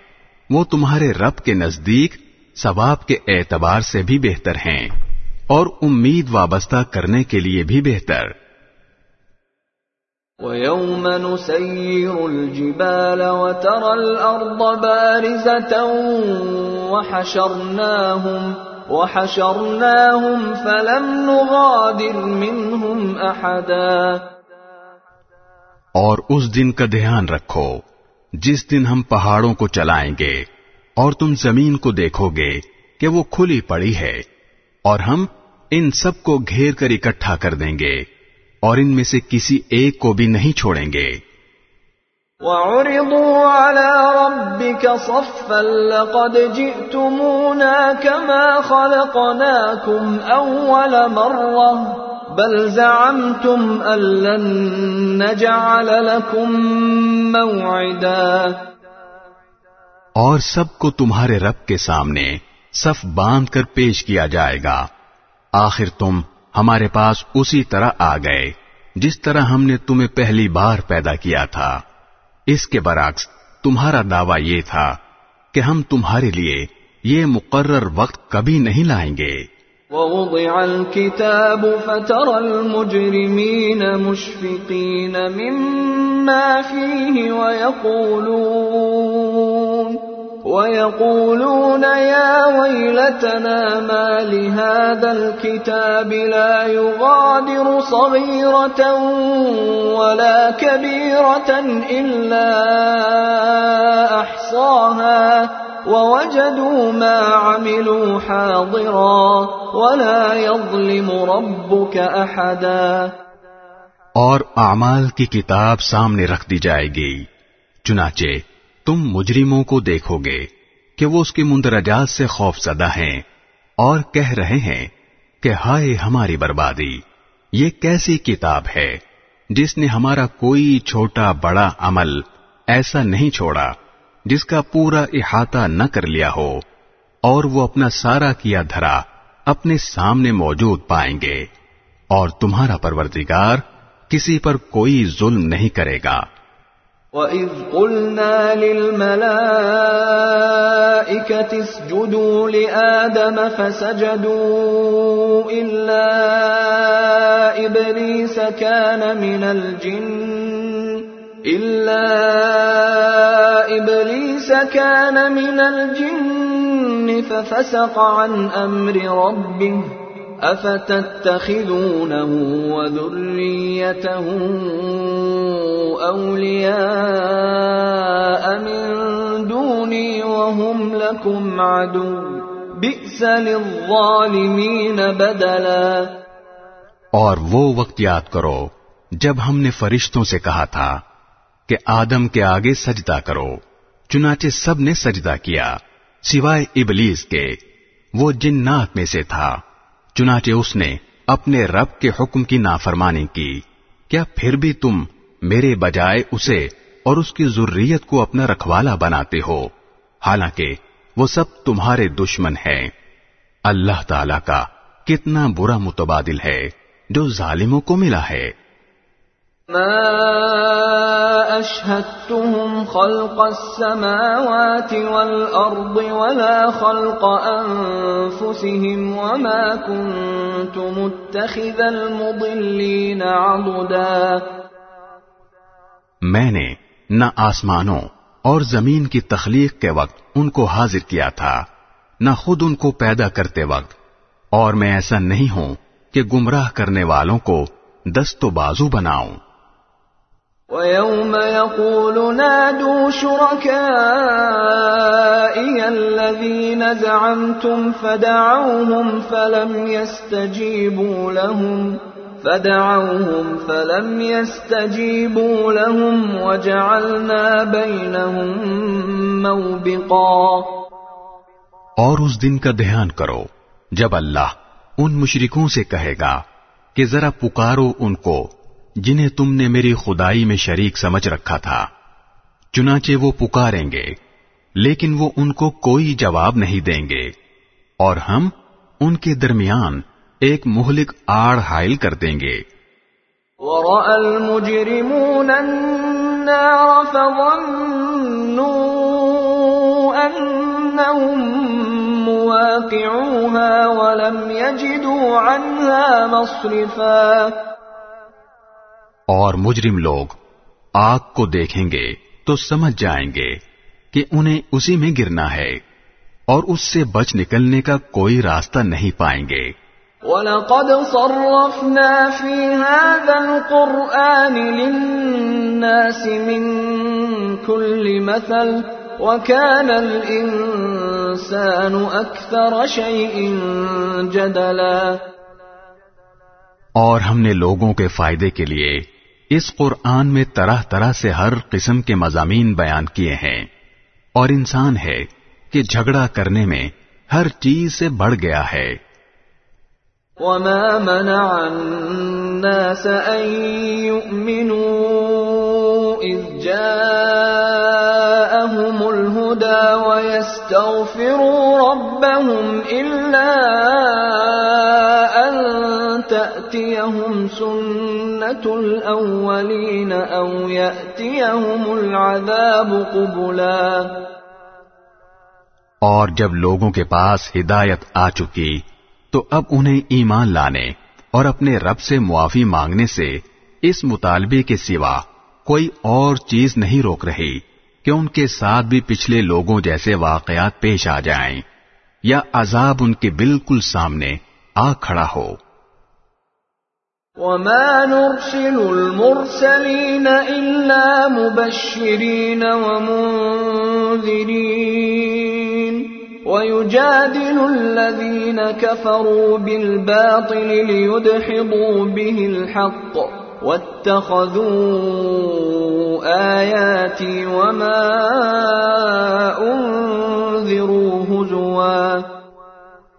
وہ تمہارے رب کے نزدیک ثواب کے اعتبار سے بھی بہتر ہیں اور امید وابستہ کرنے کے لیے بھی بہتر۔ وَيَوْمَ نُسَيِّرُ الْجِبَالَ وَتَرَى الْأَرْضَ بَارِزَةً وَحَشَرْنَاهُمْ وَحَشَرْنَاهُمْ فَلَمْ نُغَادِرْ مِنْهُمْ أَحَدًا۔ اور اس دن کا دھیان رکھو، جس دن ہم پہاڑوں کو چلائیں گے اور تم زمین کو دیکھو گے کہ وہ کھلی پڑی ہے، اور ہم ان سب کو گھیر کر اکٹھا کر دیں گے، اور ان میں سے کسی ایک کو بھی نہیں چھوڑیں گے۔ وَعُرِضُوا عَلَى رَبِّكَ صَفًّا لَقَدْ جِئْتُمُونَا كَمَا خَلَقْنَاكُمْ أَوَّلَ مَرَّةٍ بَلْ زَعَمْتُمْ أَن لَّن نَّجْعَلَ لَكُم اور سب کو تمہارے رب کے سامنے صف باندھ کر پیش کیا جائے گا۔ آخر تم ہمارے پاس اسی طرح آ گئے، جس طرح ہم نے تمہیں پہلی بار پیدا کیا تھا۔ اس کے برعکس، تمہارا دعویٰ یہ تھا کہ ہم تمہارے لیے یہ مقرر وقت کبھی نہیں لائیں گے۔ ووضع الكتاب فترى المجرمين مشفقين مما فيه ويقولون ويقولون يا ويلتنا ما لهذا الكتاب لا يغادر صغيرة ولا كبيرة إلا أحصاها ووجدوا ما عملوا حاضرا ولا يظلم ربك أحدا. اور اعمال کی کتاب سامنے رکھ دی جائے گی چنانچہ تم مجرموں کو دیکھو گے کہ وہ اس کے مندرجات سے خوف زدہ ہیں اور کہہ رہے ہیں کہ ہائے ہماری بربادی، یہ کیسی کتاب ہے جس نے ہمارا کوئی چھوٹا بڑا عمل ایسا نہیں چھوڑا جس کا پورا احاطہ نہ کر لیا ہو اور وہ اپنا سارا کیا دھرا اپنے سامنے موجود پائیں گے اور تمہارا پروردگار کسی پر کوئی ظلم نہیں کرے گا۔ وَإِذْ قُلْنَا لِلْمَلَائِكَةِ اسْجُدُوا لِآدَمَ فَسَجَدُوا إِلَّا إِبْلِيسَ كَانَ مِنَ الْجِنِّ إِلَّا إِبْلِيسَ كَانَ مِنَ الْجِنِّ فَفَسَقَ عَنْ أَمْرِ رَبِّهِ افتتخذونه وذريته اولياء من دوني وهم لكم عدو بئس للظالمين بدلا اور وہ وقت یاد کرو جب ہم نے فرشتوں سے کہا تھا کہ آدم کے آگے سجدہ کرو، چنانچہ سب نے سجدہ کیا، سوائے ابلیس کے، وہ جنات میں سے تھا۔ چنانچہ اس نے اپنے رب کے حکم کی نافرمانی کی۔ کیا پھر بھی تم میرے بجائے اسے اور اس کی ضروریت کو اپنا رکھوالا بناتے ہو؟ حالانکہ وہ سب تمہارے دشمن ہیں۔ اللہ تعالی کا کتنا برا متبادل ہے جو ظالموں کو ملا ہے۔ ما أشهدتهم خلق السماوات والأرض ولا خلق أنفسهم وما كنت متخذ المضلين عضدا میں نے نہ آسمانوں اور زمین کی تخلیق کے وقت ان کو حاضر کیا تھا، نہ خود ان کو پیدا کرتے وقت، اور میں ایسا نہیں ہوں کہ گمراہ کرنے والوں کو دست و بازو بناؤں۔ ويوم يقول نادوا شركائي الذين زعمتم فدعوهم فلم يستجيبوا لهم فدعوهم فلم يستجيبوا لهم وجعلنا بينهم موبقا اور اس دن کا دھیان کرو جب اللہ ان مشرکوں سے کہے گا کہ ذرا پکارو ان کو جنہیں تم نے میری خدائی میں شریک سمجھ رکھا تھا۔ چنانچہ وہ پکاریں گے، لیکن وہ ان کو کوئی جواب نہیں دیں گے۔ اور ہم ان کے درمیان ایک مہلک آڑ حائل کر دیں گے۔ ورأى المجرمون النار فظنوا أنهم مواقعوها ولم يجدوا عنها مصرفا۔ اور مجرم لوگ آگ کو دیکھیں گے تو سمجھ جائیں گے کہ انہیں اسی میں گرنا ہے اور اس سے بچ نکلنے کا کوئی راستہ نہیں پائیں گے۔ وَلَقَدْ صَرَّفْنَا فِي هَذَا الْقُرْآنِ لِلنَّاسِ مِنْ كُلِّ مَثَلٍ وَكَانَ الْإِنسَانُ أَكْثَرَ شَيْءٍ جَدَلًا۔ اور ہم نے لوگوں کے فائدے کے لیے اس قرآن میں طرح طرح سے ہر قسم کے مضامین بیان کیے ہیں۔ اور انسان ہے کہ جھگڑا کرنے میں ہر چیز سے بڑھ گیا ہے۔ وما منع الناس أن يؤمنوا إذ جاءهم الهدى ويستغفروا ربهم إلا أن تأتيهم سنة الأولين أو يأتيهم العذاب قبلا اور جب لوگوں کے پاس ہدایت آ چکی، تو اب انہیں ایمان لانے اور اپنے رب سے معافی مانگنے سے اس مطالبے کے سوا کوئی اور چیز نہیں روک رہی کہ ان کے ساتھ بھی پچھلے لوگوں جیسے واقعات پیش آ جائیں یا عذاب ان کے بالکل سامنے آ کھڑا ہو۔ وما نرسل المرسلين إلا مبشرين ومنذرين ويجادل الذين كفروا بالباطل ليدحضوا به الحق واتخذوا آياتي وما أنذروا هزوا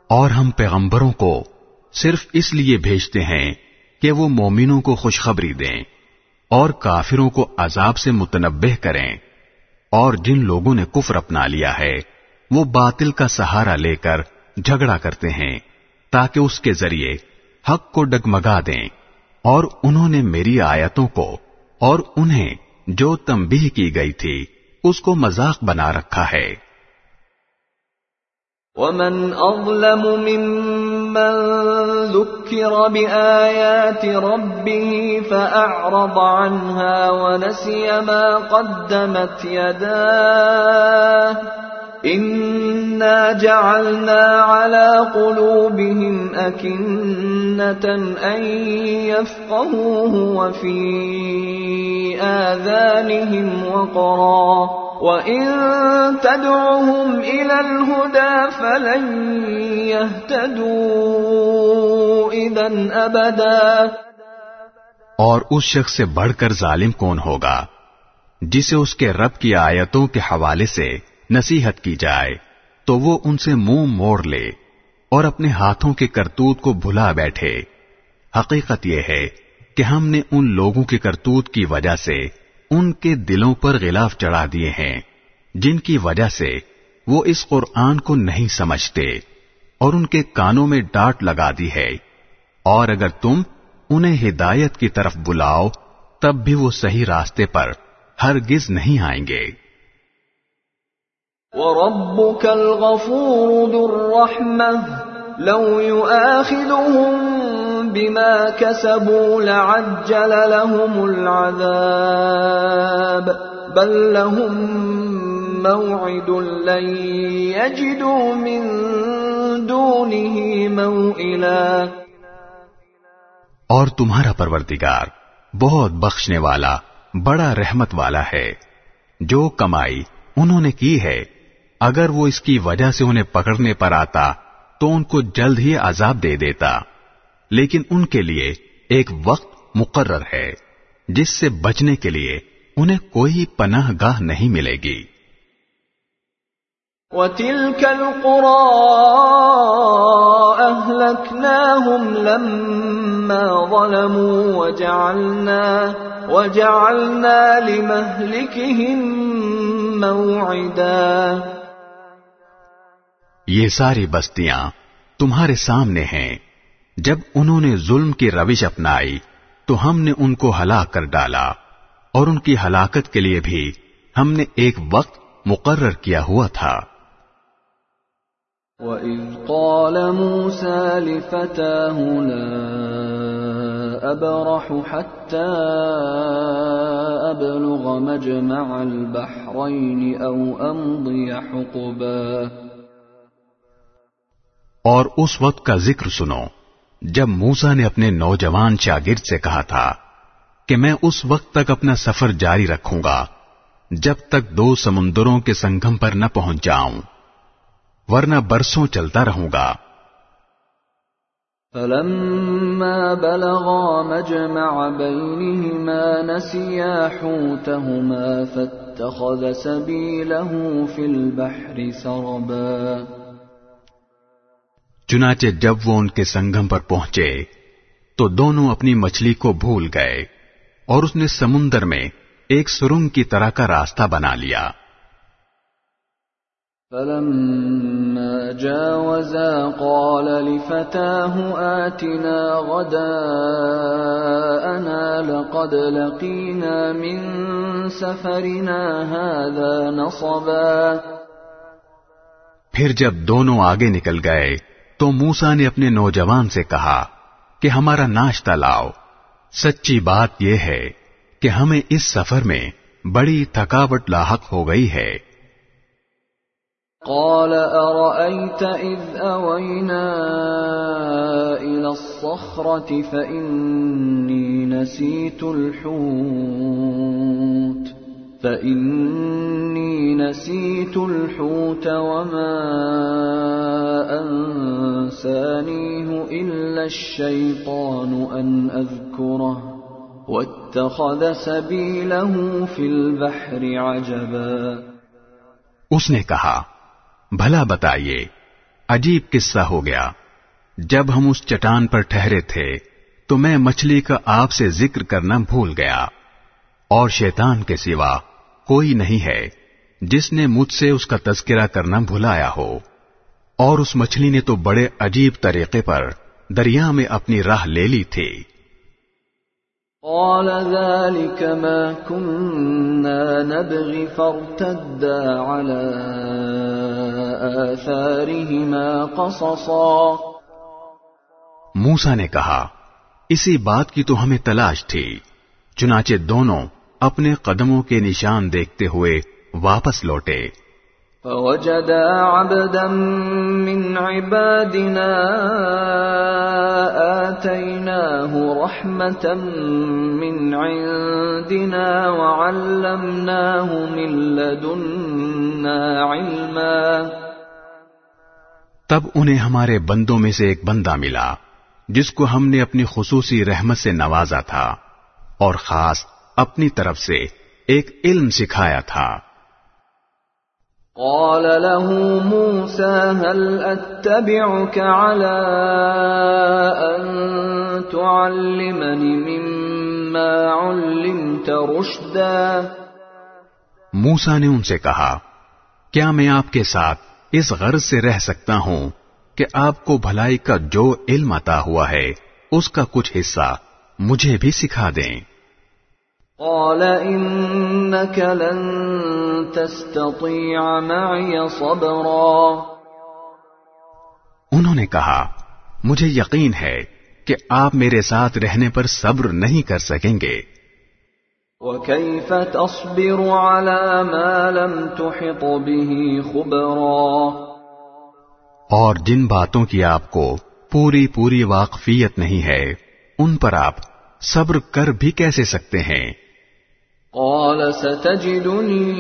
اور ہم پیغمبروں کو صرف اس لیے بھیجتے ہیں کہ وہ مومنوں کو خوشخبری دیں اور کافروں کو عذاب سے متنبہ کریں۔ اور جن لوگوں نے کفر اپنا لیا ہے، وہ باطل کا سہارا لے کر جھگڑا کرتے ہیں، تاکہ اس کے ذریعے حق کو ڈگمگا دیں۔ اور انہوں نے میری آیتوں کو اور انہیں جو تنبیہ کی گئی تھی، اس کو مذاق بنا رکھا ہے۔ ومن أظلم ممن ذكر بآيات ربه فأعرض عنها ونسي ما قدمت يداه إنا جعلنا على قلوبهم أكنة أن يفقهوه وفي آذانهم وقرا وإن تدعهم إلى الهدى فلن يهتدوا إذا أبدا اور اس شخص سے بڑھ کر ظالم کون ہوگا جسے اس کے رب کی آیتوں کے حوالے سے نصیحت کی جائے تو وہ ان سے منہ موڑ لے اور اپنے ہاتھوں کے کرتوت کو بھلا بیٹھے۔ حقیقت یہ ہے کہ ہم نے ان لوگوں کے کرتوت کی وجہ سے ان کے دلوں پر غلاف چڑھا دیے ہیں، جن کی وجہ سے وہ اس قرآن کو نہیں سمجھتے اور ان کے کانوں میں ڈانٹ لگا دی ہے۔ اور اگر تم انہیں ہدایت کی طرف بلاؤ، تب بھی وہ صحیح راستے پر ہرگز نہیں آئیں گے۔ وربك الغفور ذو الرحمة. لو يؤاخذهم بما كسبوا لعجل لهم العذاب. بل لهم موعد لن يجدوا من دونه موئلا. اور تمہارا پروردگار بہت بخشنے والا، بڑا رحمت والا ہے، جو کمائی انہوں نے کی ہے۔ اگر وہ اس کی وجہ سے انہیں پکڑنے پر آتا، تو ان کو جلد ہی عذاب دے دیتا۔ لیکن ان کے لیے ایک وقت مقرر ہے، جس سے بچنے کے لیے انہیں کوئی پناہ گاہ نہیں ملے گی۔ وتلك القرى أهلكناهم لما ظلموا وجعلنا وجعلنا لمهلكهم موعدا۔ یہ ساری بستیاں تمہارے سامنے ہیں۔ جب انہوں نے ظلم کی روش اپنائی، تو ہم نے ان کو ہلاک کر ڈالا۔ اور ان کی ہلاکت کے لیے بھی ہم نے ایک وقت مقرر کیا ہوا تھا۔ وَإِذْ قَالَ مُوسَى لِفَتَاهُ لَا أَبْرَحُ حَتَّى أَبْلُغَ مَجْمَعَ الْبَحْرَيْنِ أَوْ أَمْضِيَ حُقُبًا اور اس وقت کا ذکر سنو، جب موسا نے اپنے نوجوان شاگرد سے کہا تھا کہ میں اس وقت تک اپنا سفر جاری رکھوں گا، جب تک دو سمندروں کے سنگم پر نہ پہنچ جاؤں، ورنہ برسوں چلتا رہوں گا۔ فلما بلغا مجمع بينهما نسيا حوتهما فاتخذ سبيله في البحر سربا چنانچہ جب وہ ان کے سنگم پر پہنچے تو دونوں اپنی مچھلی کو بھول گئے اور اس نے سمندر میں ایک سرنگ کی طرح کا راستہ بنا لیا۔ فلما جاوزا قال لفتاه آتنا غداءنا لقد لقينا من سفرنا هذا نصبا۔ پھر جب دونوں آگے نکل گئے تو موسا نے اپنے نوجوان سے کہا کہ ہمارا ناشتہ لاؤ۔ سچی بات یہ ہے کہ ہمیں اس سفر میں بڑی تھکاوٹ لاحق ہو گئی ہے۔ قال أرأيت إذ أوينا إلى الصخرة فإني نسيت الحوت۔ فإني نسيت الحوت وما أنسانيه إلا الشيطان أن أذكره واتخذ سبيله في البحر عجبا اس نے کہا، بھلا بتائیے، عجیب قصہ ہو گیا۔ جب ہم اس چٹان پر ٹھہرے تھے، تو میں مچھلی کا آپ سے ذکر کرنا بھول گیا۔ اور شیطان کے سوا کوئی نہیں ہے جس نے مجھ سے اس کا تذکرہ کرنا بھلایا ہو۔ اور اس مچھلی نے تو بڑے عجیب طریقے پر دریا میں اپنی راہ لے لی تھی۔ قال ذلك ما كنا نبغي فارتدا على آثارهما قصصا۔ موسا نے کہا اسی بات کی تو ہمیں تلاش تھی چنانچہ دونوں اپنے قدموں کے نشان دیکھتے ہوئے واپس لوٹے۔ فوجدا عبدا من عبادنا آتيناه رحمة من عندنا وعلمناه من لدنا علما۔ تب انہیں ہمارے بندوں میں سے ایک بندہ ملا جس کو ہم نے اپنی خصوصی رحمت سے نوازا تھا اور خاص اپنی طرف سے ایک علم سکھایا تھا۔ قال له موسى هل أتبعك على أن تعلمني مما علمت رشدا؟ موسا نے ان سے کہا کیا میں آپ کے ساتھ اس غرض سے رہ سکتا ہوں کہ آپ کو بھلائی کا جو علم عطا ہوا ہے اس کا کچھ حصہ مجھے بھی سکھا دیں؟ قال إنك لن تستطيع معي صبرا انہوں نے کہا مجھے یقین ہے کہ آپ میرے ساتھ رہنے پر صبر نہیں کر سکیں گے۔ وكيف تصبر على ما لم تحط به خبرا اور جن باتوں کی آپ کو پوری پوری واقفیت نہیں ہے ان پر آپ صبر کر بھی کیسے سکتے ہیں؟ قال ستجدني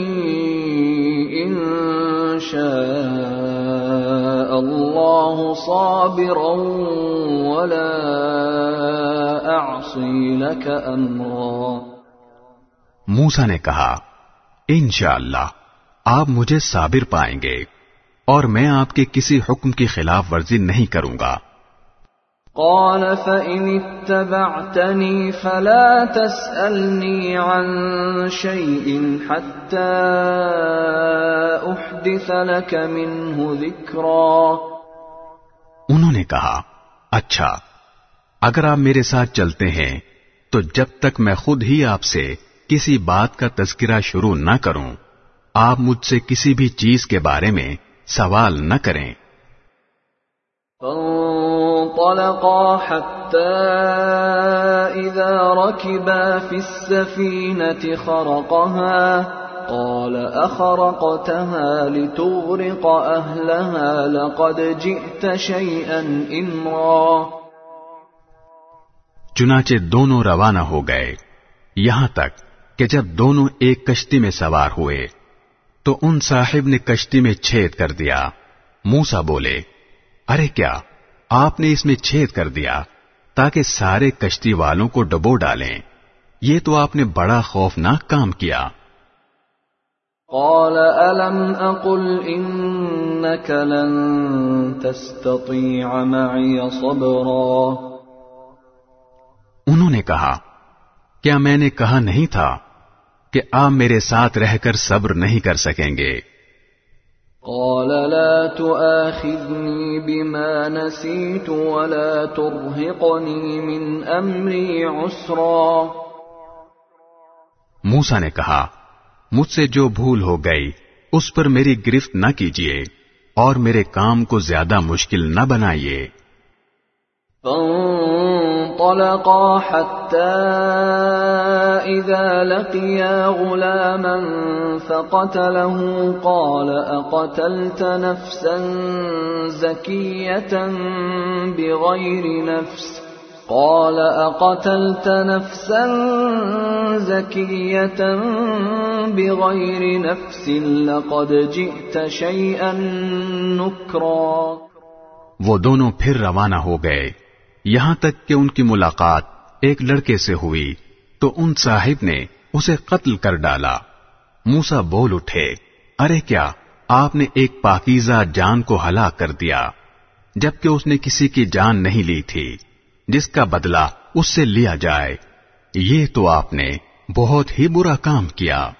إن شاء الله صابرا ولا أعصي لك أمرا. موسا نے کہا، انشاءاللہ، آپ مجھے صابر پائیں گے اور میں آپ کے کسی حکم کی خلاف ورزی نہیں کروں گا۔ قال فإن اتبعتني فلا تسألني عن شيء حتى أحدث لك منه ذكرا۔ انہوں نے کہا اچھا اگر آپ میرے ساتھ چلتے ہیں تو جب تک میں خود ہی آپ سے کسی بات کا تذکرہ شروع نہ کروں آپ مجھ سے کسی بھی چیز کے بارے میں سوال نہ کریں۔ فانطلقا حتى إذا ركبا في السفينة خرقها، قال أخرقتها لتغرق أهلها، لقد جئت شيئا إمرا. چنانچہ دونوں روانہ ہو گئے۔ یہاں تک کہ جب دونوں ایک کشتی میں سوار ہوئے، تو ان صاحب نے کشتی میں چھید کر دیا۔ موسا بولے، ارے کیا؟ آپ نے اس میں چھید کر دیا تاکہ سارے کشتی والوں کو ڈبو ڈالیں۔ یہ تو آپ نے بڑا خوفناک کام کیا۔ قال ألم أقل إنك لن تستطيع معي صبرا؟ انہوں نے کہا کیا میں نے کہا نہیں تھا کہ آپ میرے ساتھ رہ کر صبر نہیں کر سکیں گے؟ قال لا تؤاخذني بما نسيت ولا ترهقني من امري عسرا موسا نے کہا، مجھ سے جو بھول ہو گئی، اس پر میری گرفت نہ کیجیے اور میرے کام کو زیادہ مشکل نہ بنائیے۔ فانطلقا حتى إذا لقيا غلاما فقتله قال أقتلت نفسا زكية بغير نفس؟ قال أقتلت نفسا زكية بغير نفس لقد جئت شيئا نكرا. وہ دونوں پھر روانہ ہو گئے۔ یہاں تک کہ ان کی ملاقات ایک لڑکے سے ہوئی، تو ان صاحب نے اسے قتل کر ڈالا۔ موسا بول اٹھے، ارے کیا آپ نے ایک پاکیزہ جان کو ہلاک کر دیا، جبکہ اس نے کسی کی جان نہیں لی تھی، جس کا بدلہ اس سے لیا جائے۔ یہ تو آپ نے بہت ہی برا کام کیا۔